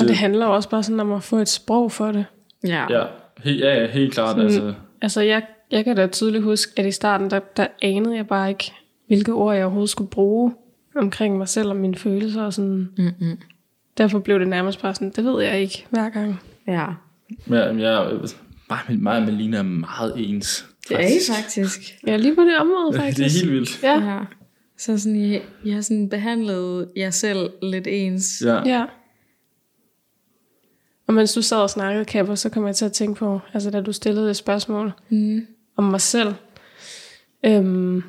Og det handler også bare sådan om at få et sprog for det. Ja. ja, he, ja, ja, helt klart, Sådan- altså, Altså, jeg, jeg kan da tydeligt huske, at i starten, der, der anede jeg bare ikke, hvilke ord jeg overhovedet skulle bruge omkring mig selv og mine følelser. Og sådan. Mm-mm. Derfor blev det nærmest bare sådan, det ved jeg ikke hver gang. Ja. men jeg, jeg, mig, mig og Melina er meget ens. Det er I faktisk. Ja, lige på det område faktisk. Det er helt vildt. Ja, Ja. Så sådan, I, I har sådan behandlet jer selv lidt ens. Ja, ja. Og mens du sad og snakkede, Kapper, så kom jeg til at tænke på, altså da du stillede et spørgsmål Mm om mig selv, øhm,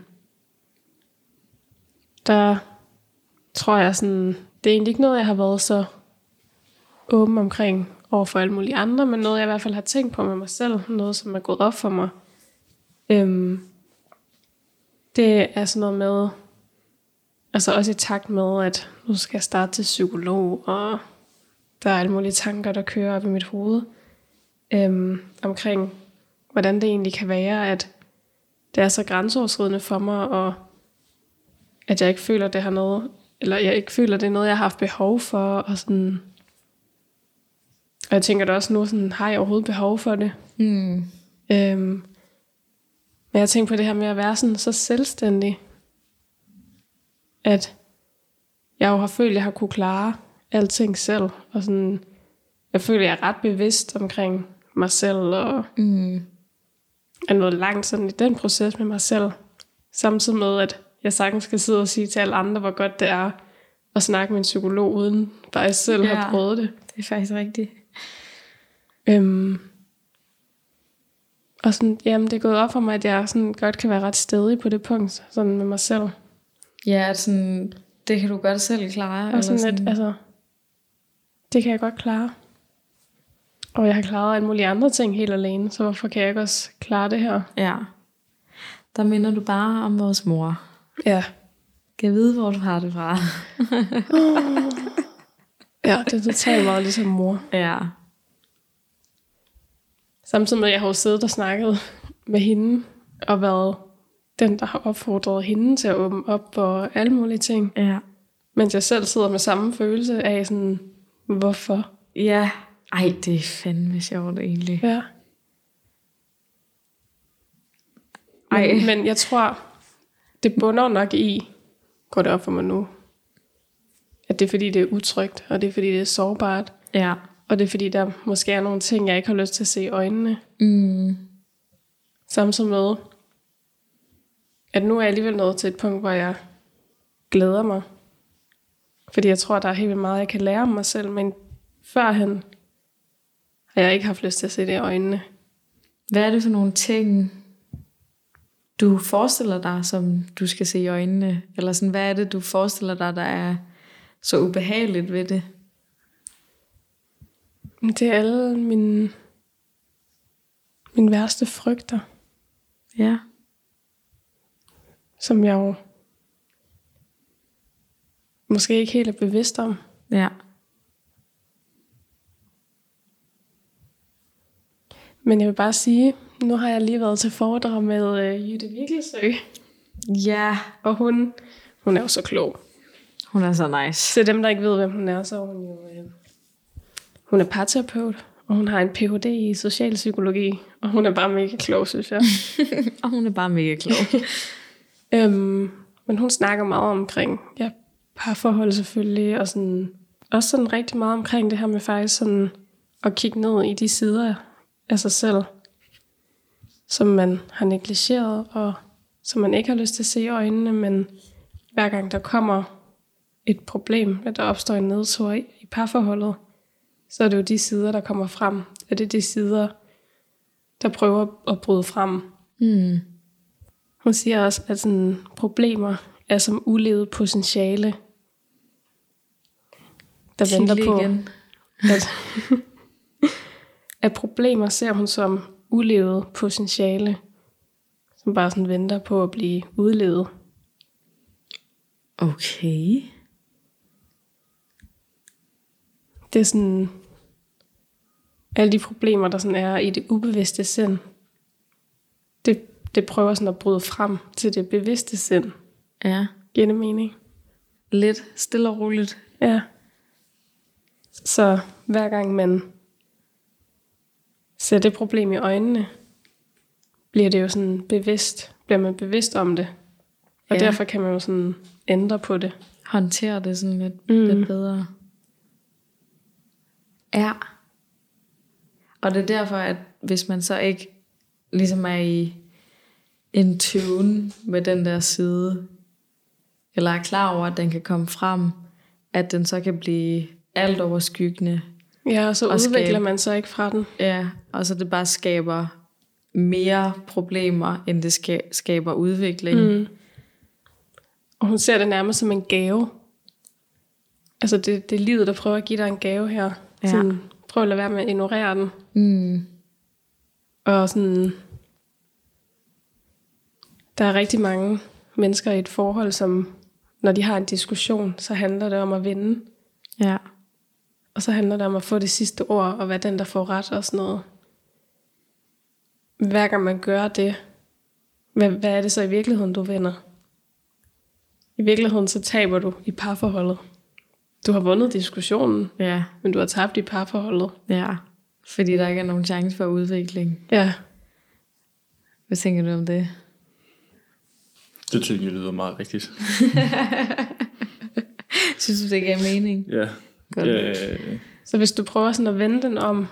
der tror jeg sådan, det er egentlig ikke noget, jeg har været så åben omkring over for alle mulige andre, men noget, jeg i hvert fald har tænkt på med mig selv, noget, som er gået op for mig. Øhm, det er sådan noget med, altså også i takt med, at nu skal jeg starte til psykolog, og der er alle mulige tanker, der kører op i mit hoved, øhm, omkring, hvordan det egentlig kan være, at det er så grænseoverskridende for mig, og at jeg ikke føler, det har noget, eller jeg ikke føler, det er noget, jeg har haft behov for, og sådan, og jeg tænker da også nu, sådan, har jeg overhovedet behov for det? Mm. Øhm, men jeg tænker på det her med at være sådan så selvstændig, at jeg jo har følt, at jeg har kunne klare alting selv, og sådan jeg føler, jeg er ret bevidst omkring mig selv, og Mm. Er nået langt sådan i den proces med mig selv. Samtidig med, at jeg sagtens skal sidde og sige til alle andre, hvor godt det er at snakke med en psykolog, uden bare jeg selv Ja. har prøvet det. Det er faktisk rigtigt. Øhm, og sådan, jamen, det er gået op for mig, at jeg sådan godt kan være ret stedig på det punkt, sådan med mig selv. Ja, at sådan, det kan du godt selv klare. Og sådan, At, altså, det kan jeg godt klare. Og jeg har klaret alle mulige andre ting helt alene, så hvorfor kan jeg ikke også klare det her? Ja. Der minder du bare om vores mor. Ja. Kan jeg vide, hvor du har det fra? Ja, det er totalt meget ligesom mor. ja. Samtidig med, at jeg har jo siddet og snakket med hende, og været den, der har opfordret hende til at åbne op for alle mulige ting. Ja. Mens jeg selv sidder med samme følelse af sådan, hvorfor? Ja. Ej, det er fandme sjovt egentlig. Ja. Ej. Men, men jeg tror, det bunder nok i, går det op for mig nu, at det er fordi, det er utrygt, og det er fordi, det er sårbart, Ja. og det er fordi, der måske er nogle ting, jeg ikke har lyst til at se i øjnene. Mm. Samtidig med, at nu er jeg alligevel nået til et punkt, hvor jeg glæder mig. Fordi jeg tror, der er helt vildt meget, jeg kan lære mig selv, men førhen har jeg ikke haft lyst til at se det i øjnene. Hvad er det for nogle ting, du forestiller dig, som du skal se i øjnene? Eller sådan, hvad er det, du forestiller dig, der er så ubehageligt ved det? Det er alle mine, mine værste frygter, Ja. som jeg jo måske ikke helt er bevidst om. Ja. Men jeg vil bare sige, nu har jeg lige været til foredrag med øh, Jytte Vikkelsø, Ja. og hun, hun er jo så klog. Hun er så nice. Til dem, der ikke ved, hvem hun er, så er hun jo... Øh, hun er parterapeut, og hun har en Ph.D. i socialpsykologi, og hun er bare mega klog, synes jeg. Og hun er bare mega klog. øhm, men hun snakker meget omkring ja, parforhold selvfølgelig, og sådan, også sådan rigtig meget omkring det her med faktisk sådan at kigge ned i de sider af sig selv, som man har negligeret, og som man ikke har lyst til at se i øjnene, men hver gang der kommer et problem, at der opstår en nedtur i, i parforholdet, så er det jo de sider, der kommer frem. Er det de sider, der prøver at bryde frem. Mm. Hun siger også, at sådan, problemer er som ulevet potentiale, der Sig venter på, igen. at, at problemer ser hun som ulevet potentiale, som bare sådan venter på at blive udlevet. Okay. Det er sådan alle de problemer, der sådan er i det ubevidste sind. Det, det prøver sådan at bryde frem til det bevidste sind. Ja. Giver det mening? Lidt stille og roligt. Ja. Så hver gang man ser det problem i øjnene, bliver det jo sådan bevidst, bliver man bevidst om det. Og Ja. derfor kan man jo sådan ændre på det. Håndtere det sådan lidt, mm. lidt bedre. Ja. Og det er derfor, at hvis man så ikke ligesom er i en tune med den der side, eller er klar over, at den kan komme frem, at den så kan blive alt overskyggende. Ja, og så Og udvikler skabe- man sig ikke fra den. Ja, og så det bare skaber mere problemer, end det ska- skaber udvikling. Mm. Og hun ser det nærmest som en gave. Altså det, det er livet, der prøver at give dig en gave her. Ja. Sådan, prøv at lade være med at ignorere den. Mm. Og sådan, der er rigtig mange mennesker i et forhold, som når de har en diskussion, så handler det om at vinde. Ja. Og så handler det om at få det sidste ord, og være den, der får ret og sådan noget. Hver gang man gør det, hvad, hvad er det så i virkeligheden, du vinder? I virkeligheden så taber du i parforholdet. Du har vundet diskussionen, Ja. men du har tabt i parforholdet. Ja. Fordi der ikke er nogen chance for udvikling. Ja, Hvad tænker du om det? Det synes jeg lyder meget rigtigt. Synes du, det gav mening? Ja. Godt. Øh, Så hvis du prøver sådan at vende den om,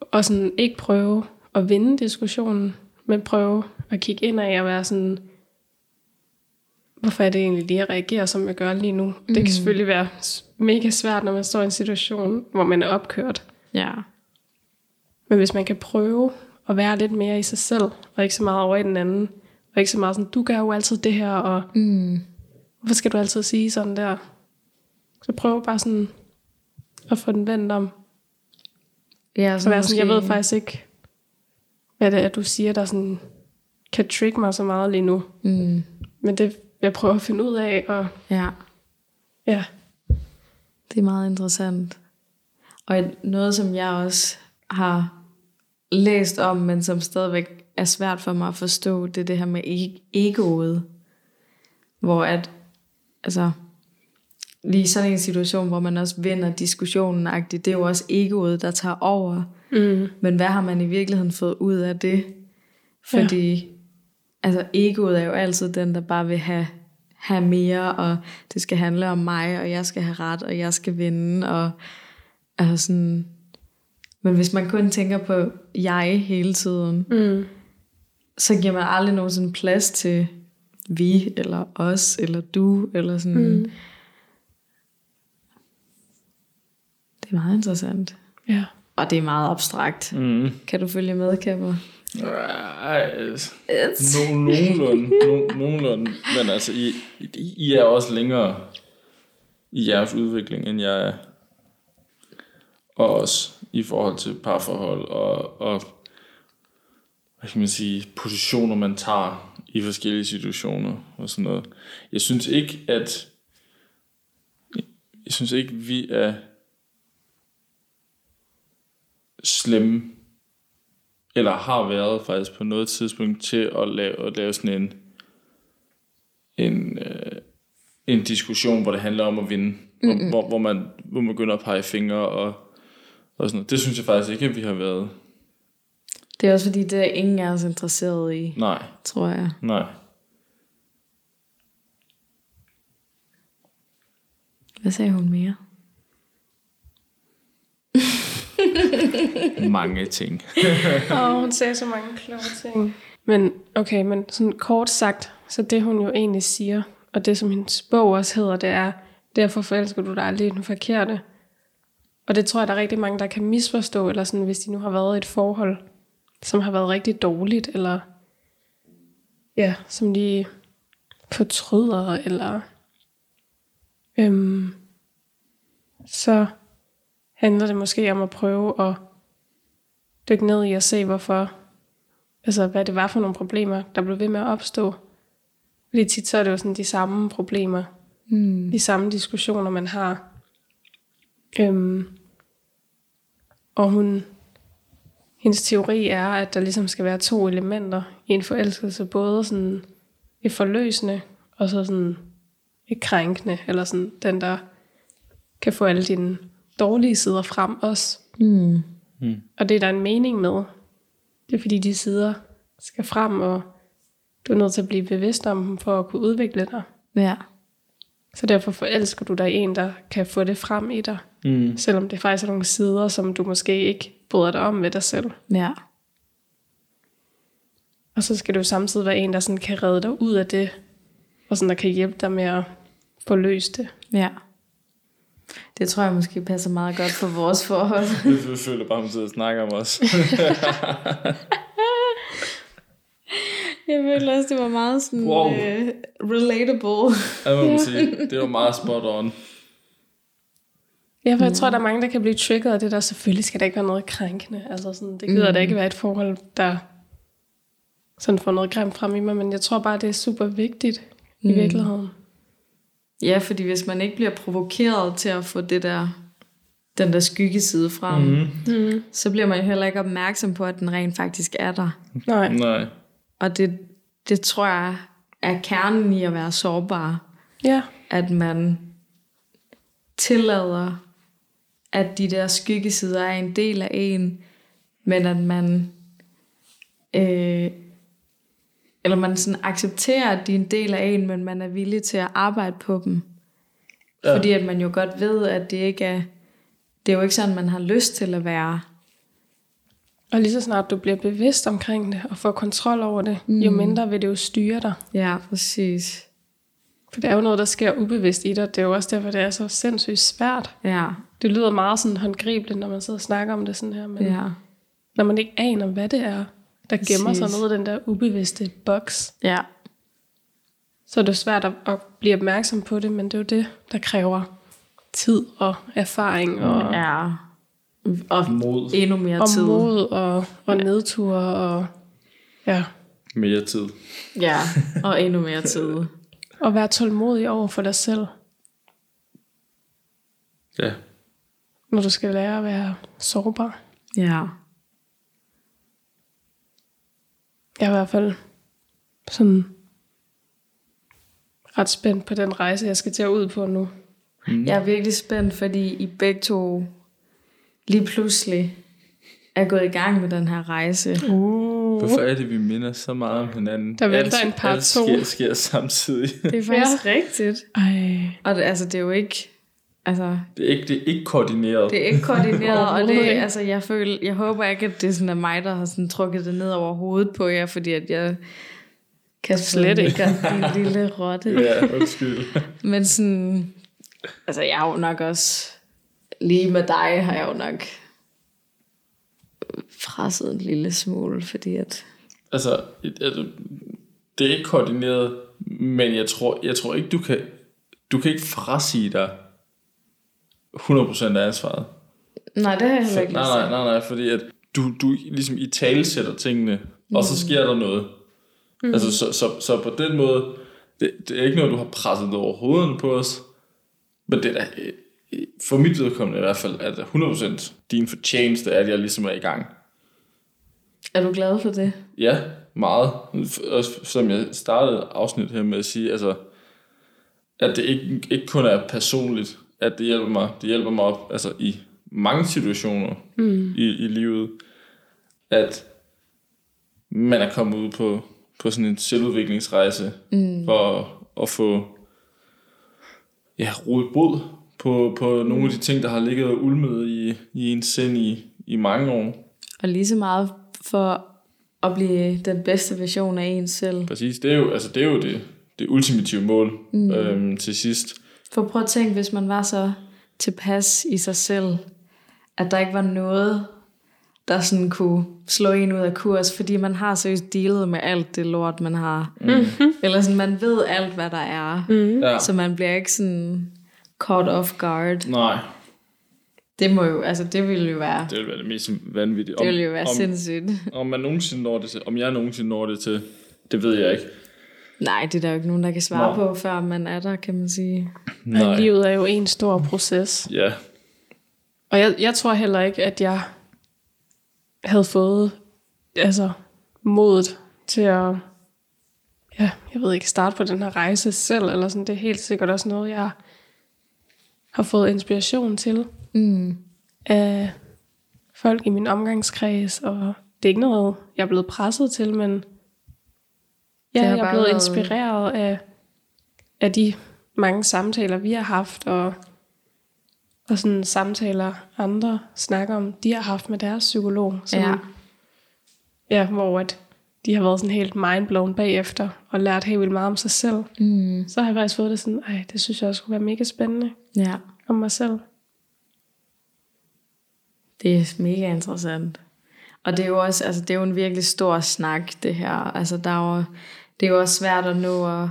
og sådan ikke prøve at vinde diskussionen, men prøve at kigge ind og være sådan, hvorfor er det egentlig lige, at reagere, som jeg gør lige nu? Mm. Det kan selvfølgelig være mega svært, når man står i en situation, hvor man er opkørt. Ja. Men hvis man kan prøve at være lidt mere i sig selv, og ikke så meget over i den anden, og ikke så meget sådan, du gør jo altid det her, og Mm. hvorfor skal du altid sige sådan der? Så prøv bare sådan at få den vendt om. Ja, Så være sådan, jeg ved faktisk ikke, hvad det er, du siger, der sådan kan trick mig så meget lige nu. Mm. Men det jeg prøve at finde ud af, og Ja, ja, det er meget interessant. Og et- noget, som jeg også har læst om, men som stadigvæk er svært for mig at forstå, det er det her med e- egoet. Hvor at, altså, lige sådan en situation, hvor man også vinder diskussionen det er jo også egoet, der tager over. mm. Men hvad har man i virkeligheden fået ud af det? Fordi ja. altså, egoet er jo altid den, der bare vil have, have mere, og det skal handle om mig, og jeg skal have ret, og jeg skal vinde. Og, altså sådan, men hvis man kun tænker på jeg hele tiden, Mm. så giver man aldrig nogensinde plads til vi, eller os, eller du, eller sådan. Mm. Det er meget interessant. ja. Og det er meget abstrakt. Mm. Kan du følge med, Kapper? No, nogenlunde, no, nogenlunde. Men altså, I, I, I er også længere i jeres udvikling, end jeg er. Og også i forhold til parforhold og, og hvad kan man sige, positioner, man tager i forskellige situationer og sådan noget. Jeg synes ikke, at jeg synes ikke, vi er slemme eller har været faktisk på noget tidspunkt til at lave, at lave sådan en en, øh, en diskussion, hvor det handler om at vinde, hvor, hvor, hvor, man, hvor man begynder at pege fingre og, og sådan noget. Det synes jeg faktisk ikke, at vi har været. Det er også fordi, det er ingen af os interesseret i, Nej, tror jeg. nej. Hvad sagde hun mere? Mange ting. Åh, hun sagde så mange kloge ting. Men okay, men sådan kort sagt, så det hun jo egentlig siger, og det som hendes bog også hedder, det er, derfor forelsker du dig aldrig i den forkerte. Og det tror jeg, der er rigtig mange, der kan misforstå, eller sådan, hvis de nu har været i et forhold, som har været rigtig dårligt, eller ja, som de fortryder, eller øhm, så handler det måske om at prøve at dykke ned i og se, hvorfor, altså hvad det var for nogle problemer, der blev ved med at opstå. Fordi tit så er det jo sådan de samme problemer, Mm. de samme diskussioner, man har. Øhm, og hun, hendes teori er, at der ligesom skal være to elementer i en forelskelse, både sådan et forløsende, og så sådan et krænkende, eller sådan den, der kan få alle dine dårlige sider frem også. Mm. Og det er der en mening med. Det er fordi, de sider skal frem, og du er nødt til at blive bevidst om dem, for at kunne udvikle dig. Ja. Så derfor forelsker du dig i en, der kan få det frem i dig. Mm. Selvom det faktisk er nogle sider, som du måske ikke bryder dig om ved dig selv. Ja. Og så skal du samtidig være en, der sådan kan redde dig ud af det, og sådan der kan hjælpe dig med at få løst det. Ja. Det tror jeg måske passer meget godt for vores forhold. Jeg føler bare, at hun sidder og snakker om os. Jeg føler også, det var meget sådan Wow. uh, relatable. Jeg må man sige, det var meget spot on. Ja, for jeg tror, der er mange, der kan blive trigget af det der. Selvfølgelig skal der ikke være noget krænkende. Altså sådan, det gider mm. da ikke være et forhold, der sådan får noget grimt frem i mig. Men jeg tror bare, det er super vigtigt mm. i virkeligheden. Ja, fordi hvis man ikke bliver provokeret til at få det der, den der skyggeside frem, mm. Mm. så bliver man jo heller ikke opmærksom på, at den rent faktisk er der. Nej. Nej. Og det, det tror jeg er kernen i at være sårbar. Ja. At man tillader, at de der skyggesider er en del af en, men at man øh, eller man sådan accepterer, at de er en del af en, men man er villig til at arbejde på dem. Ja. Fordi at man jo godt ved, at det ikke er det er jo ikke sådan, man har lyst til at være. Og lige så snart du bliver bevidst omkring det, og får kontrol over det, mm. jo mindre vil det jo styre dig. Ja, præcis. For det er jo noget, der sker ubevidst i dig. Det er jo også derfor, det er så sindssygt svært. Ja, Det lyder meget sådan håndgribeligt, når man sidder og snakker om det sådan her. Men ja, når man ikke aner, hvad det er, der gemmer sig noget i den der ubevidste boks, ja. så er det svært at, at blive opmærksom på det, men det er jo det, der kræver tid og erfaring og, Ja. Og Mod. endnu mere og tid. mod og, og nedture og ja, Mere tid. Ja, og endnu mere tid. og være tålmodig over for dig selv, Ja. når du skal lære at være sårbar. Ja. Jeg er i hvert fald sådan ret spændt på den rejse, jeg skal til at ud på nu. Jeg er virkelig spændt, fordi I begge to lige pludselig er gået i gang med den her rejse. Uh. Hvorfor er det, vi minder så meget om hinanden? Der venter Alt- en part alt to. Sker, sker samtidig. Det er faktisk ja. rigtigt. Ej. Og det, altså, det er jo ikke... Altså, Det er ikke, det er ikke koordineret. det er ikke koordineret, og det, altså, jeg, føler, jeg håber ikke, at det sådan er mig, der har sådan trukket det ned over hovedet på jer, fordi at jeg kan Slet ikke. en lille rotte. Ja, undskyld. Men sådan, altså jeg har jo nok også, lige med dig har jeg jo nok presset en lille smule, fordi at, altså, altså, det er ikke koordineret, men jeg tror, jeg tror ikke, du kan, du kan ikke frasige dig 100% af ansvaret. nej, det har jeg heller ikke nej, nej, nej, nej, fordi at du, du ligesom i tale sætter tingene, mm. og så sker der noget. Mm. Altså, så, så, så på den måde, det, det er ikke noget, du har presset ned over hovedet på os, men det er da, øh, for mit vedkommende i hvert fald, at det er 100% din fortjeneste, at jeg ligesom er i gang. Er du glad for det? Ja, meget. Også som jeg startede afsnit her med at sige, altså, at det ikke, ikke kun er personligt, at det hjælper mig, det hjælper mig op altså, i mange situationer mm. i, i livet, at man er kommet ud på, på sådan en selvudviklingsrejse mm. for at, at få ja, rodet bod på, på nogle af de ting, der har ligget og ulmet i, i en sind i, i mange år. Og lige så meget for at blive den bedste version af en selv. Præcis, det er jo, altså, det, er jo det, det ultimative mål mm. øhm, til sidst. For prøv at tænke, hvis man var så tilpas i sig selv, at der ikke var noget, der sådan kunne slå en ud af kurs, fordi man har seriøst dealet med alt det lort, man har. Mm-hmm. Eller sådan, man ved alt, hvad der er. Mm. Ja. Så man bliver ikke sådan caught off guard. Nej, Det må jo, altså det ville jo være, det vil være det mest vanvittige. det ville jo være om, sindssygt. om man nogensinde når det til, om jeg nogensinde når det til, det ved jeg ikke. Nej, det er der jo ikke nogen, der kan svare Nå. på, før man er der, kan man sige. Nej. Livet er jo en stor proces. Ja, Og jeg, jeg tror heller ikke, at jeg havde fået altså, modet til at ja, jeg ved ikke, starte på den her rejse selv, eller sådan. Det er helt sikkert også noget, jeg har fået inspiration til Mm. af folk i min omgangskreds, og det er ikke noget, jeg er blevet presset til, men ja, jeg er blevet været- inspireret af, af de mange samtaler, vi har haft, og, og sådan samtaler, andre snakker om, de har haft med deres psykolog, som, Ja. ja, hvor at de har været sådan helt mindblown bagefter, og lært helt vildt meget om sig selv. Mm. Så har jeg faktisk fået det sådan, ej, det synes jeg også skulle være mega spændende Ja, om mig selv. det er mega interessant. Og det er jo også, altså det er jo en virkelig stor snak, det her. Altså der er jo, det er jo også svært at nå at,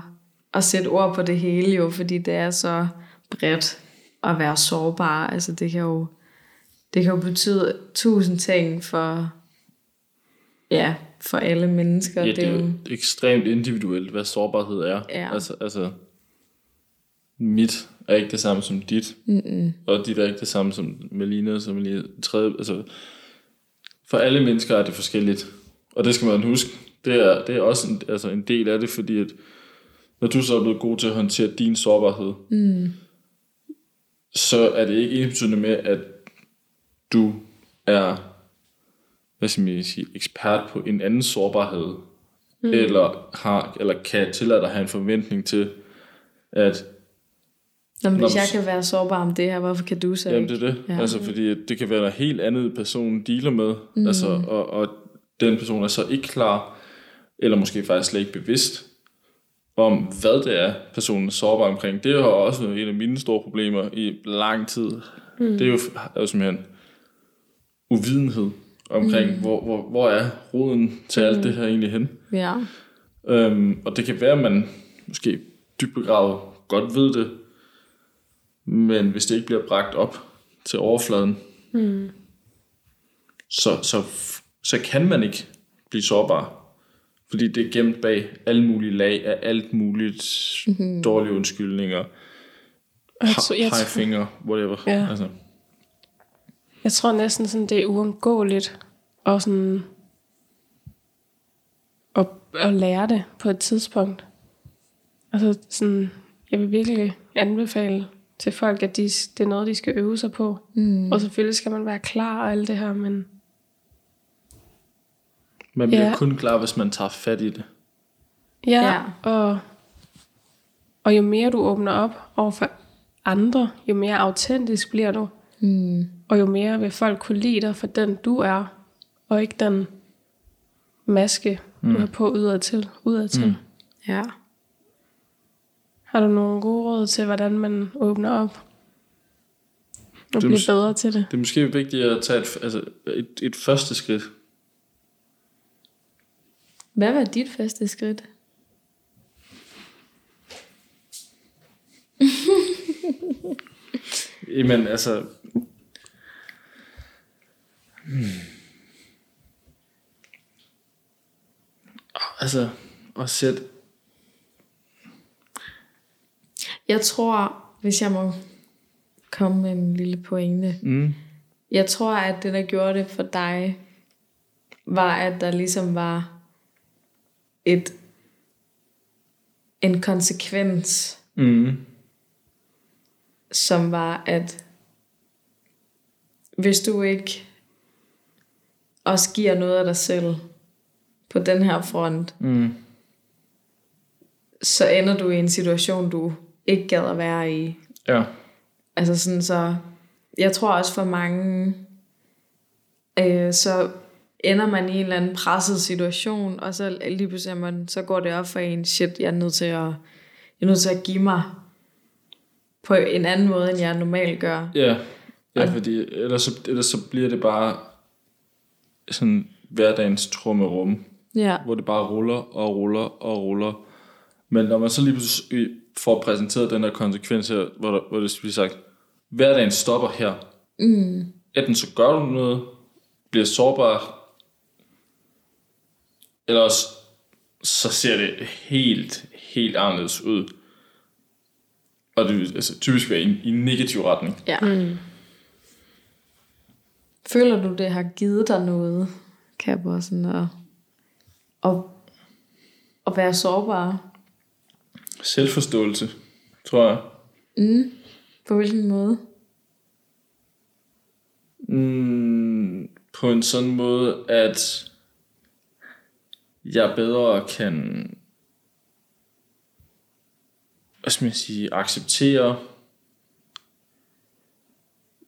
at sætte ord på det hele jo, fordi det er så bredt at være sårbar. Altså det kan jo, det kan jo betyde tusind ting for, ja, for alle mennesker. ja det er jo ekstremt individuelt, hvad sårbarhed er. Ja. Altså, altså, mit er ikke det samme som dit, Mm-mm. og dit er ikke det samme som Melina, som lige tredje. Altså, for alle mennesker er det forskelligt, og det skal man huske. Det er, det er også en, altså en del af det, fordi at når du så er blevet god til at håndtere din sårbarhed, Mm. så er det ikke ensbetydende med, at du er hvad skal man sige, ekspert på en anden sårbarhed, mm. eller, har, eller kan tillade dig at have en forventning til, at Nå, men Nå, hvis men jeg kan være sårbar om det her, hvorfor kan du så Jamen det er det. Ja. Altså fordi det kan være noget helt andet, personen dealer med. Mm. Altså, og, og den person er så ikke klar, eller måske faktisk slet ikke bevidst om, hvad det er, personen er sårbar omkring. Det er jo også en af mine store problemer i lang tid. Mm. Det er jo, er jo simpelthen uvidenhed omkring, mm. hvor, hvor, hvor er roden til alt det her egentlig hen. Ja. Øhm, og det kan være, at man måske dybt begravet godt ved det, men hvis det ikke bliver bragt op til overfladen, mm. så, så, så kan man ikke blive sårbar. Fordi det er gemt bag alle mulige lag af alt muligt mm-hmm. dårlige undskyldninger, Jeg, tror, high tror, finger, whatever. Ja. Altså, jeg tror næsten, sådan, det er uundgåeligt at, sådan, at, at lære det på et tidspunkt. Altså sådan, jeg vil virkelig anbefale til folk, at de, det er noget, de skal øve sig på. Mm. Og selvfølgelig skal man være klar og alt det her, men man bliver Ja. kun klar, hvis man tager fat i det. ja, Ja. Og, og jo mere du åbner op over for andre, jo mere autentisk bliver du. Mm. Og jo mere vil folk kunne lide dig for den, du er, og ikke den maske, mm. du har på udadtil. udadtil. Mm. Ja. Har du nogle gode råd til, hvordan man åbner op? Og Det er bliver mås- bedre til det? Det er måske vigtigt at tage et, altså et, et første skridt. Hvad var dit første skridt? Jamen, altså... Hmm. Altså, at sætte... Jeg tror, hvis jeg må komme med en lille pointe. Mm. Jeg tror, at det, der gjorde det for dig, var, at der ligesom var et en konsekvens, Mm. som var, at hvis du ikke også giver noget af dig selv på den her front, Mm. så ender du i en situation, du ikke gad at være i. Ja. Altså sådan så, jeg tror også for mange, øh, så ender man i en eller anden presset situation, og så lige pludselig man, så går det op for en, shit, jeg er nødt til at, jeg er nødt til at give mig på en anden måde, end jeg normalt gør. Ja, ja fordi ellers så, ellers så bliver det bare sådan hverdagens trummerum, Ja, hvor det bare ruller og ruller og ruller. Men når man så lige pludselig får præsenteret den her konsekvens her, hvor, der, hvor det bliver sagt, hverdagen stopper her. mm. Enten så gør du noget, bliver sårbar, eller også, så ser det helt, helt anderledes ud. Og det vil altså, typisk være i, i en negativ retning. ja. Mm. Føler du, det har givet dig noget, Kapper, sådan at, at, at være sårbar? Selvforståelse, tror jeg. Mm. På hvilken måde? Mm, på en sådan måde, at jeg bedre kan hvad skal man sige, acceptere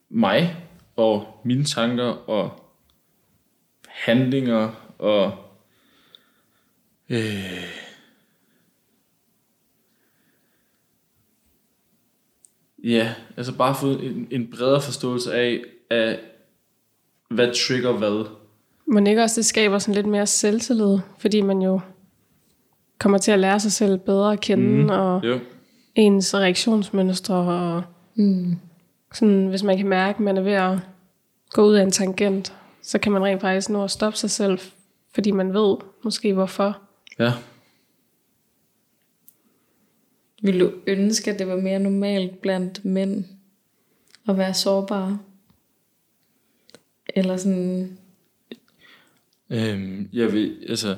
mig og mine tanker og handlinger og øh, ja, altså bare få en, en bredere forståelse af, af hvad trigger hvad. Men ikke også, det skaber sådan lidt mere selvtillid, fordi man jo kommer til at lære sig selv bedre at kende, mm. og Jo. ens reaktionsmønstre, og Mm. sådan, hvis man kan mærke, at man er ved at gå ud af en tangent, så kan man rent faktisk nå at stoppe sig selv, fordi man ved måske hvorfor. Ja. Vil du ønske, at det var mere normalt blandt mænd at være sårbare? Eller sådan... Øhm, jeg vil, altså,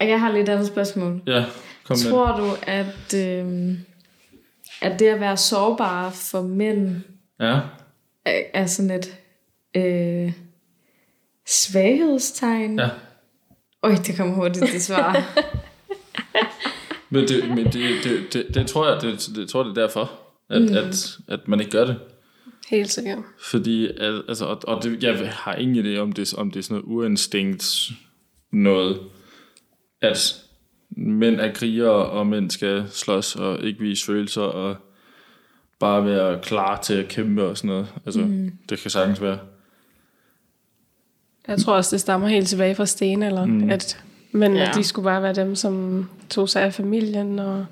Jeg har lidt andet spørgsmål. ja, kom med. Tror du, at, øh, at det at være sårbare for mænd Ja. er, er sådan et øh, svaghedstegn? Ja. Øj, det kommer hurtigt, det svar. Men det, men det, det, det, det tror jeg, det, det tror jeg, det er derfor, at, mm. at, at man ikke gør det. Helt sikkert. Fordi, altså, og, og det, jeg har ingen idé om det, om det er sådan noget uinstinkt noget, at mænd er krigere, og mænd skal slås og ikke vise følelser, og bare være klar til at kæmpe og sådan noget. Altså, mm. det kan sagtens være. Jeg tror også, det stammer helt tilbage fra stenalderen, mm. at men ja. de skulle bare være dem, som tog sig af familien, og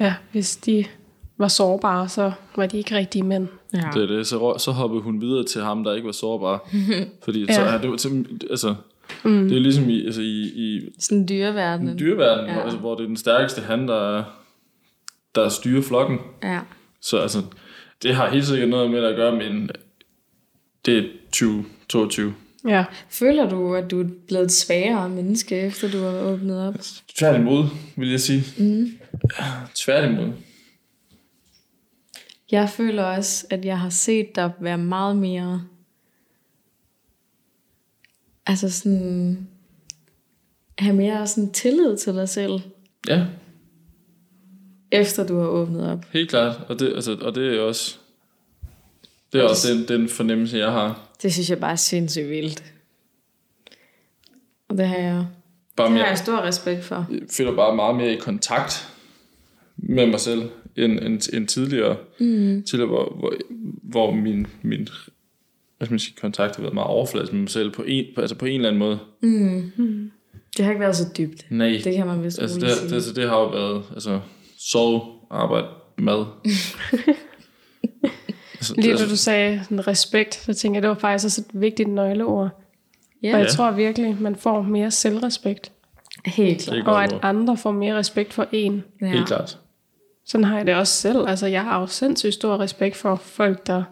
ja, hvis de var sårbare, så var de ikke rigtige mænd. Ja. Det er det. Så, så hoppede hun videre til ham, der ikke var sårbar. Fordi ja. så er det jo altså, mm. det er ligesom i, altså i, i sådan dyreverden. Dyreverden, ja. hvor, altså, hvor det er den stærkeste han, der, der styrer flokken. Ja. Så altså, det har helt sikkert noget med at gøre, men det er 2022. Ja. Føler du, at du er blevet et svagere menneske, efter du har åbnet op? Tværtimod, vil jeg sige. Mm. Tværtimod. Jeg føler også, at jeg har set dig være meget mere... Altså sådan... Have mere sådan tillid til dig selv. Ja. Efter du har åbnet op. Helt klart. Og det, altså, og det er også... Det er også den, den fornemmelse, jeg har. Det synes jeg bare er sindssygt vildt. Og det har jeg, bare det mere, har jeg stor respekt for. Jeg føler bare meget mere i kontakt med mig selv, end, end, end tidligere. Mm. Tidligere, hvor, hvor, hvor min, min hvad skal man sige, kontakt har været meget overfladisk med mig selv på en, altså på en eller anden måde. Mm. Mm. Det har ikke været så dybt. Nej. Det kan man vist altså, det, sige. Det, altså, det har jo været altså, sove, arbejde, mad. altså, Lige da du sagde sådan, respekt, så tænker jeg, det var faktisk også et vigtigt nøgleord. Ja. Og jeg tror virkelig, man får mere selvrespekt. Helt klart. Og at andre får mere respekt for en. Ja. Helt klart. Sådan har jeg det også selv. Altså, jeg har jo sindssygt stor respekt for folk, der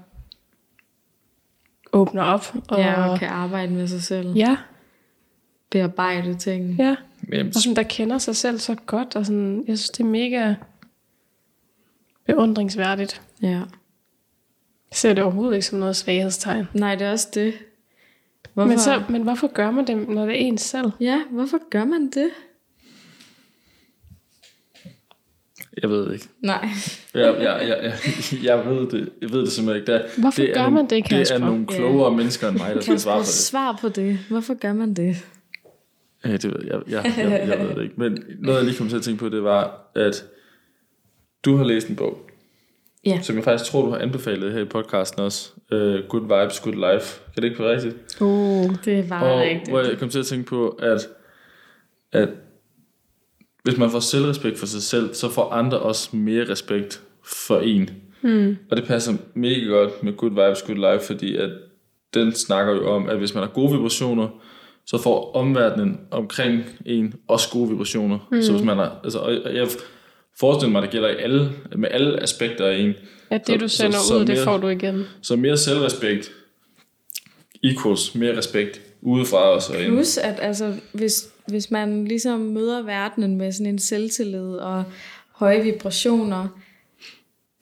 åbner op. Og, ja, og kan arbejde med sig selv. Ja. Bearbejde ting. Ja. Og som der kender sig selv så godt. Og sådan, jeg synes, det er mega beundringsværdigt. Ja. Jeg ser det overhovedet ikke som noget svaghedstegn. Nej, det er også det. Hvorfor? Men, så, men hvorfor gør man det, når det er ens selv? Ja, hvorfor gør man det? Jeg ved det ikke. Nej. jeg, jeg, jeg, jeg, ved det. Jeg ved det simpelthen ikke. Det, hvorfor det gør man nogle, det, Kasper? Det er nogle klogere ja. mennesker end mig, der skal svare på det. Svar på det. Hvorfor gør man det? Ja, det ved jeg. Jeg, jeg, jeg, jeg ved det ikke. Men noget, jeg lige kom til at tænke på, det var, at du har læst en bog. Ja. Som jeg faktisk tror, du har anbefalet her i podcasten også. Uh, good Vibes, Good Life. Kan det ikke være rigtigt? Uh, det var og, rigtigt. Hvor jeg kom til at tænke på, at, at hvis man får selvrespekt for sig selv, så får andre også mere respekt for en. Hmm. Og det passer mega godt med Good Vibes, Good Life, fordi at den snakker jo om, at hvis man har gode vibrationer, så får omverdenen omkring en også gode vibrationer. Hmm. Så hvis man har, altså, og jeg forestiller mig, at det gælder i alle, med alle aspekter af en. At det, du sender så, så ud, mere, det får du igen. Så mere selvrespekt equals mere respekt udefra os. Plus, at altså, hvis, hvis man ligesom møder verdenen med sådan en selvtillid og høje vibrationer,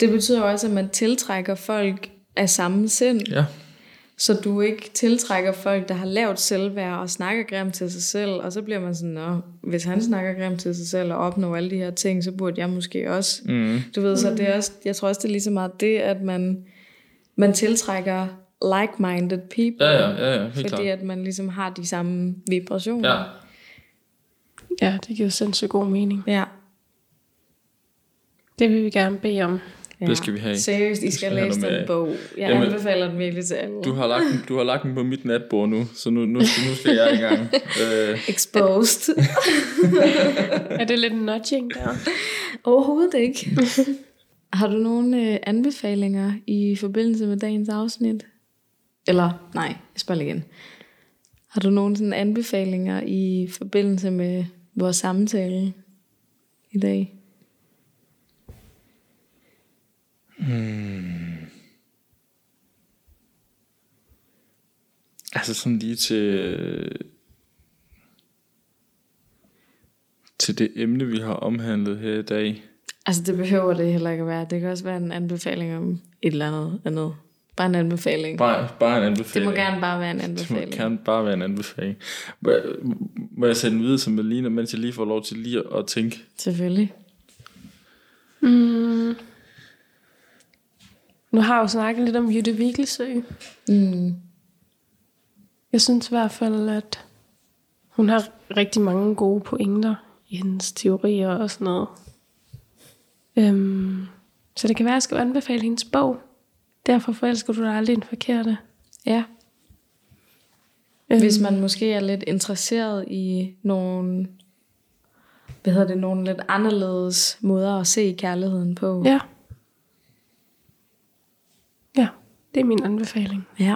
det betyder også, at man tiltrækker folk af samme sind. Ja. Så du ikke tiltrækker folk, der har lavt selvværd og snakker grimt til sig selv, og så bliver man sådan, Nå, hvis han snakker grimt til sig selv og opnår alle de her ting, så burde jeg måske også. Mm. Du ved, så det er også, jeg tror også, det er lige så meget det, at man, man tiltrækker like-minded people. Ja, ja, ja, ja helt Fordi klart. at man ligesom har de samme vibrationer. Ja. Ja, det giver sindssygt god mening. Ja. Det vil vi gerne bede om. ja. Det skal vi have. Seriøst, I skal, skal læse den med- bog. Jeg Jamen, anbefaler den virkelig til alle. Du har, lagt den, du har lagt den på mit natbord nu, så nu, nu, skal, nu skal jeg i gang. Øh, Exposed. Er det lidt nudging der? Overhovedet ikke. har du nogle øh, anbefalinger i forbindelse med dagens afsnit? Eller, nej, jeg spørger lige igen. Har du nogle sådan anbefalinger i forbindelse med vores samtale i dag? altså sådan lige til, til det emne, vi har omhandlet her i dag. Altså, det behøver det heller ikke at være. Det kan også være en anbefaling om et eller andet andet. Bare en anbefaling. Bare, bare en Det anbefaling. må gerne bare være en Det må anbefaling. gerne bare være en anbefaling. Må jeg, må jeg sende den videre til Melina, mens jeg lige får lov til lige at tænke? Selvfølgelig. Mm. Nu har jeg jo snakket lidt om Jytte Vigelsø. Mm. Jeg synes i hvert fald, at hun har rigtig mange gode pointer i hendes teorier og sådan noget. Øhm, så det kan være, at jeg skal anbefale hendes bog. Derfor forelsker du dig aldrig en forkerte. Ja. Øhm, Hvis man måske er lidt interesseret i nogle, hvad hedder det, nogle lidt anderledes måder at se kærligheden på. Ja. Ja, det er min anbefaling. ja.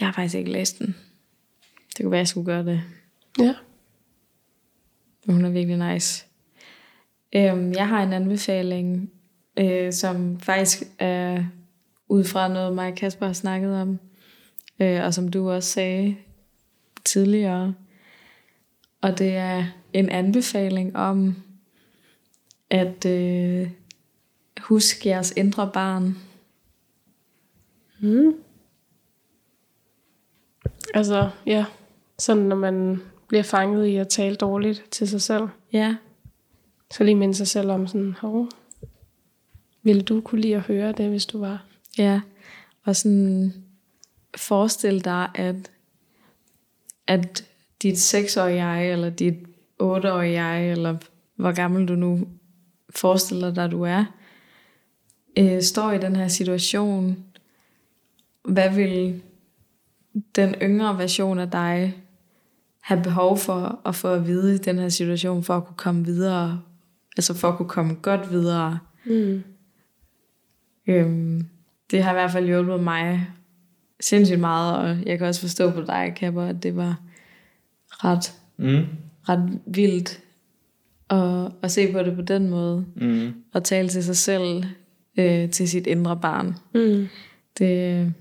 Jeg har faktisk ikke læst den. Det kunne være, jeg skulle gøre det. Ja. Hun er virkelig nice. Øhm, jeg har en anbefaling, øh, som faktisk er ud fra noget, mig og Kasper har snakket om, øh, og som du også sagde tidligere. Og det er en anbefaling om at øh, huske jeres indre barn. Mm. Altså, ja. Sådan, når man bliver fanget i at tale dårligt til sig selv. Ja, Så lige minde sig selv om sådan, hov, ville du kunne lide at høre det, hvis du var? Ja, og sådan forestil dig, at, at dit seksårige jeg, eller dit otteårige jeg, eller hvor gammel du nu forestiller dig, du er, øh, står i den her situation. Hvad vil den yngre version af dig have behov for at få at vide i den her situation, for at kunne komme videre, altså for at kunne komme godt videre? Mm. Øhm, det har i hvert fald hjulpet mig sindssygt meget, og jeg kan også forstå på dig, Kapper, at det var ret, Mm. ret vildt at, at se på det på den måde, Mm. og tale til sig selv, øh, til sit indre barn. Mm. Det,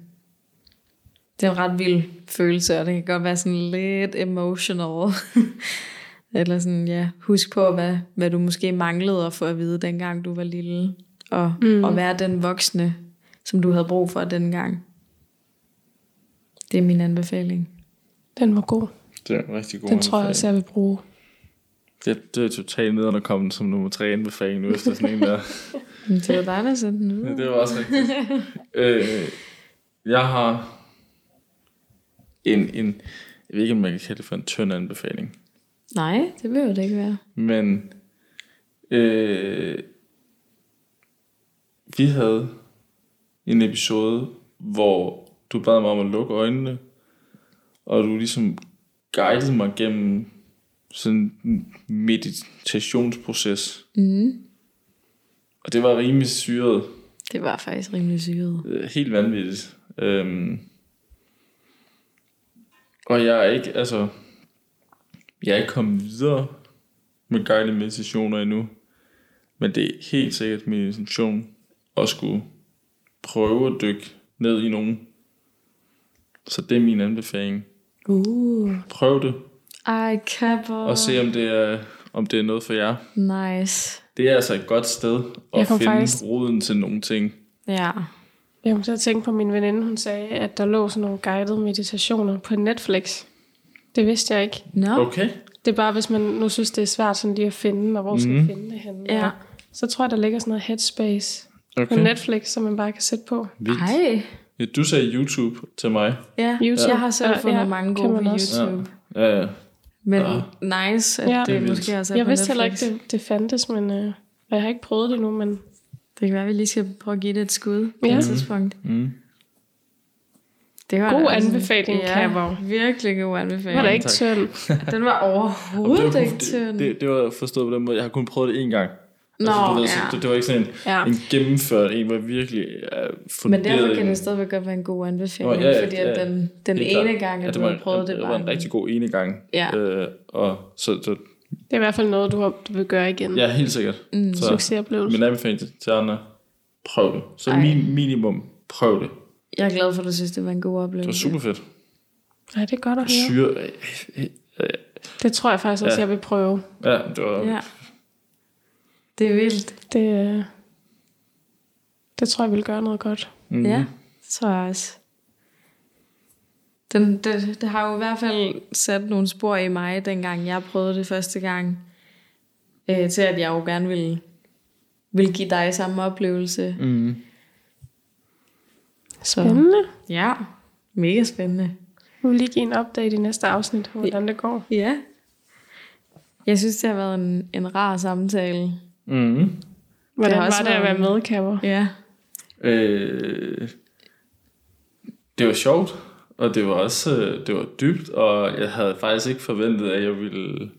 det er en ret vild følelse, og det kan godt være sådan lidt emotional. Eller sådan, ja, husk på, hvad, hvad du måske manglede at få at vide, dengang du var lille. Og, mm. og være den voksne, som du havde brug for dengang. Det er min anbefaling. Den var god. Det er en rigtig god Den tror jeg også, jeg vil bruge. Det, det er totalt nederen at komme som nummer tre anbefaling nu efter sådan en der. Men det var dig, der sendte den ud. Ja, det var også rigtigt. øh, jeg har en, en, jeg ved ikke, om man kan kalde det for en tynd anbefaling, Nej, det behøver det ikke være. men øh, vi havde en episode, hvor du bad mig om at lukke øjnene, og du ligesom guidede mig gennem sådan en meditationsproces. Mm. Og det var rimelig syret. Det var faktisk rimelig syret. Øh, helt vanvittigt. Øhm, og jeg er ikke, altså, jeg er ikke kommet videre med guidede meditationer endnu. Men det er helt sikkert min intention at skulle prøve at dykke ned i nogen. Så det er min anbefaling. Uh. Prøv det, Ej, Kapper. og se om det er, om det er noget for jer. Nice. Det er altså et godt sted at finde faktisk- roden til nogle ting. Ja. Jeg kom til at tænke på min veninde, hun sagde, at der lå sådan nogle guidede meditationer på Netflix. Det vidste jeg ikke. Nå. Okay? Det er bare, hvis man nu synes, det er svært sådan lige at finde, og hvor skal Mhm. finde det henne. Ja. Så tror jeg, der ligger sådan noget Headspace på okay. Netflix, som man bare kan sætte på. Vildt. Hej. Ja, du sagde YouTube til mig. Ja, YouTube. jeg har selv Ja, fundet ja, mange gode på. YouTube. Ja, ja. Men Ja. nice, at Ja. ja. Det det måske også er Jeg på vidste heller ikke, det, det fandtes, men øh, jeg har ikke prøvet det endnu, men Det kan være, at vi lige skal prøve at give det et skud på Ja. et tidspunkt. Mm. Det var God anbefaling, ja, virkelig god anbefaling. var Mange ikke tynd. Den var overhovedet det, ikke det, tynd. det, det, var forstået på den måde. Jeg har kun prøvet det én gang. Nå, altså, du ved, ja. så det, det, var ikke sådan en, Ja. en gennemført en, hvor virkelig uh, Men funderet derfor kan det stadigvæk godt være en god anbefaling, Nå, ja, ja, fordi at ja, den, den helt klart. ene gang, ja, at det du var, havde prøvet det, det var en rigtig god ene gang. Ja. Øh, og så, så, Det er i hvert fald noget, du, har, du vil gøre igen. ja, helt sikkert. Mm. Så Succesoplevelse. min anbefaling til, til andre, prøv det. Så Ej. min, minimum, prøv det. Jeg er glad for, at du synes, det var en god Det var oplevelse. super fedt. Ja, det er godt at høre. Syre, øh, Det tror jeg faktisk også, Ja. jeg vil prøve. ja, det var, Ja. Det er vildt. Det, øh, det tror jeg vil gøre noget godt. mm, Ja, Det tror jeg også. Den, det, det har jo i hvert fald sat nogle spor i mig, dengang jeg prøvede det første gang. Øh, til at jeg jo gerne ville, ville give dig samme oplevelse. Mm. Så, Spændende. ja, mega spændende. Nu vil lige give en update i næste afsnit, hvordan det går. Ja. Jeg synes, det har været en, en rar samtale. Mm. Hvordan har var også det at være været- med, Kapper? Ja. Øh, det var sjovt, og det var også øh, det var dybt, og jeg havde faktisk ikke forventet, at jeg ville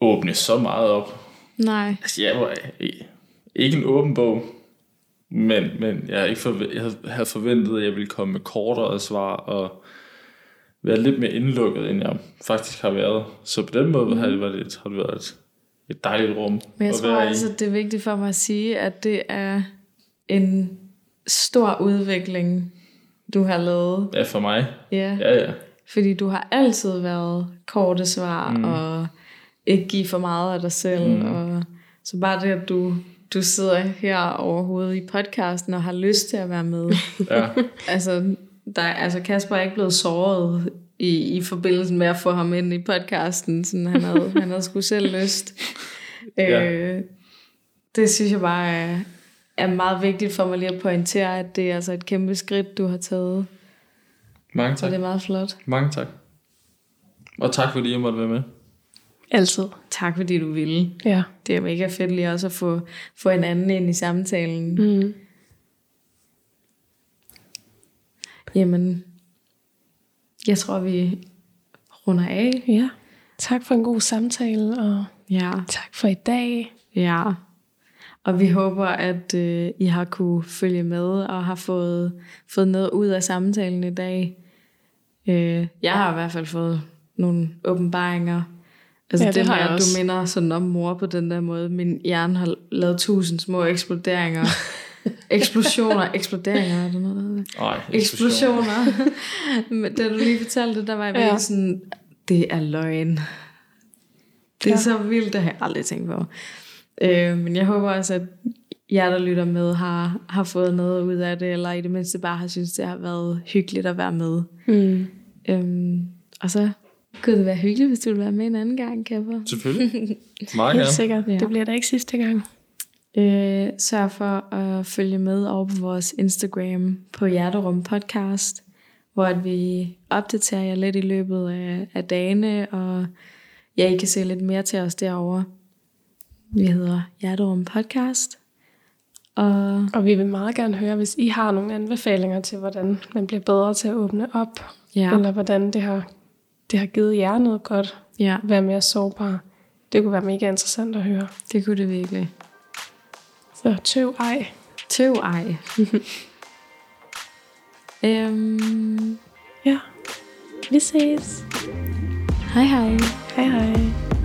åbne så meget op. Nej. Altså, jeg var ikke en åben bog, men, men jeg, havde ikke jeg havde- forventet, at jeg ville komme med kortere svar og være lidt mere indlukket, end jeg faktisk har været. Så på den måde har det været et, har det været et, dejligt rum Men jeg tror altså, det er vigtigt for mig at sige, at det er en stor udvikling, du har lavet. Ja, for mig. Ja. Ja, ja. Fordi du har altid været korte svar, mm. og ikke give for meget af dig selv. Mm. Og, så bare det, at du, du sidder her overhovedet i podcasten og har lyst til at være med. ja. altså, der, altså Kasper er ikke blevet såret i, i forbindelse med at få ham ind i podcasten. Sådan, han, havde, han havde sgu selv lyst. Ja. Øh, det synes jeg bare er, er meget vigtigt for mig lige at pointere, at det er altså et kæmpe skridt, du har taget. Mange Så tak. det er meget flot. Mange tak. Og tak fordi jeg måtte være med. Altid. Tak fordi du ville. Ja. Det er mega fedt lige også at få, få en anden ind i samtalen. Mm. Jamen, jeg tror, vi runder af. Ja. Tak for en god samtale, og Ja, tak for i dag. ja. Og vi håber, at øh, I har kunne følge med og har fået, fået noget ud af samtalen i dag. Øh, jeg har i hvert fald fået nogle åbenbaringer. Altså Ja, det det har med, at du minder sådan om mor på den der måde. Min hjerne har lavet tusind små eksploderinger. Eksplosioner. Eksploderinger, er der noget, der hedder det? Ej, eksplosioner. Men da du lige fortalte det, der var jeg Ja. sådan, det er løgn. Det er Ja. så vildt, det har jeg aldrig tænkt på. Øh, men jeg håber også, at jer, der lytter med, har, har fået noget ud af det, eller i det mindste bare har synes, det har været hyggeligt at være med. Mm. Øhm, og så kunne det være hyggeligt, hvis du ville være med en anden gang, Kapper. Selvfølgelig. Meget Helt sikkert. Ja. Det bliver da ikke sidste gang. Øh, sørg for at følge med over på vores Instagram på Hjerterum Podcast, hvor at vi opdaterer jer lidt i løbet af, af dagene, og ja, I kan se lidt mere til os derovre. Vi hedder Hjerterum Podcast. Og Og vi vil meget gerne høre, hvis I har nogle anbefalinger til, hvordan man bliver bedre til at åbne op, ja, eller hvordan det har, det har givet jer noget godt, ja, at være mere sårbar. Det kunne være mega interessant at høre. det kunne det virkelig. Så tøv ej. Tøv ej. øhm, Ja. Vi ses. hej hej. Hej hej.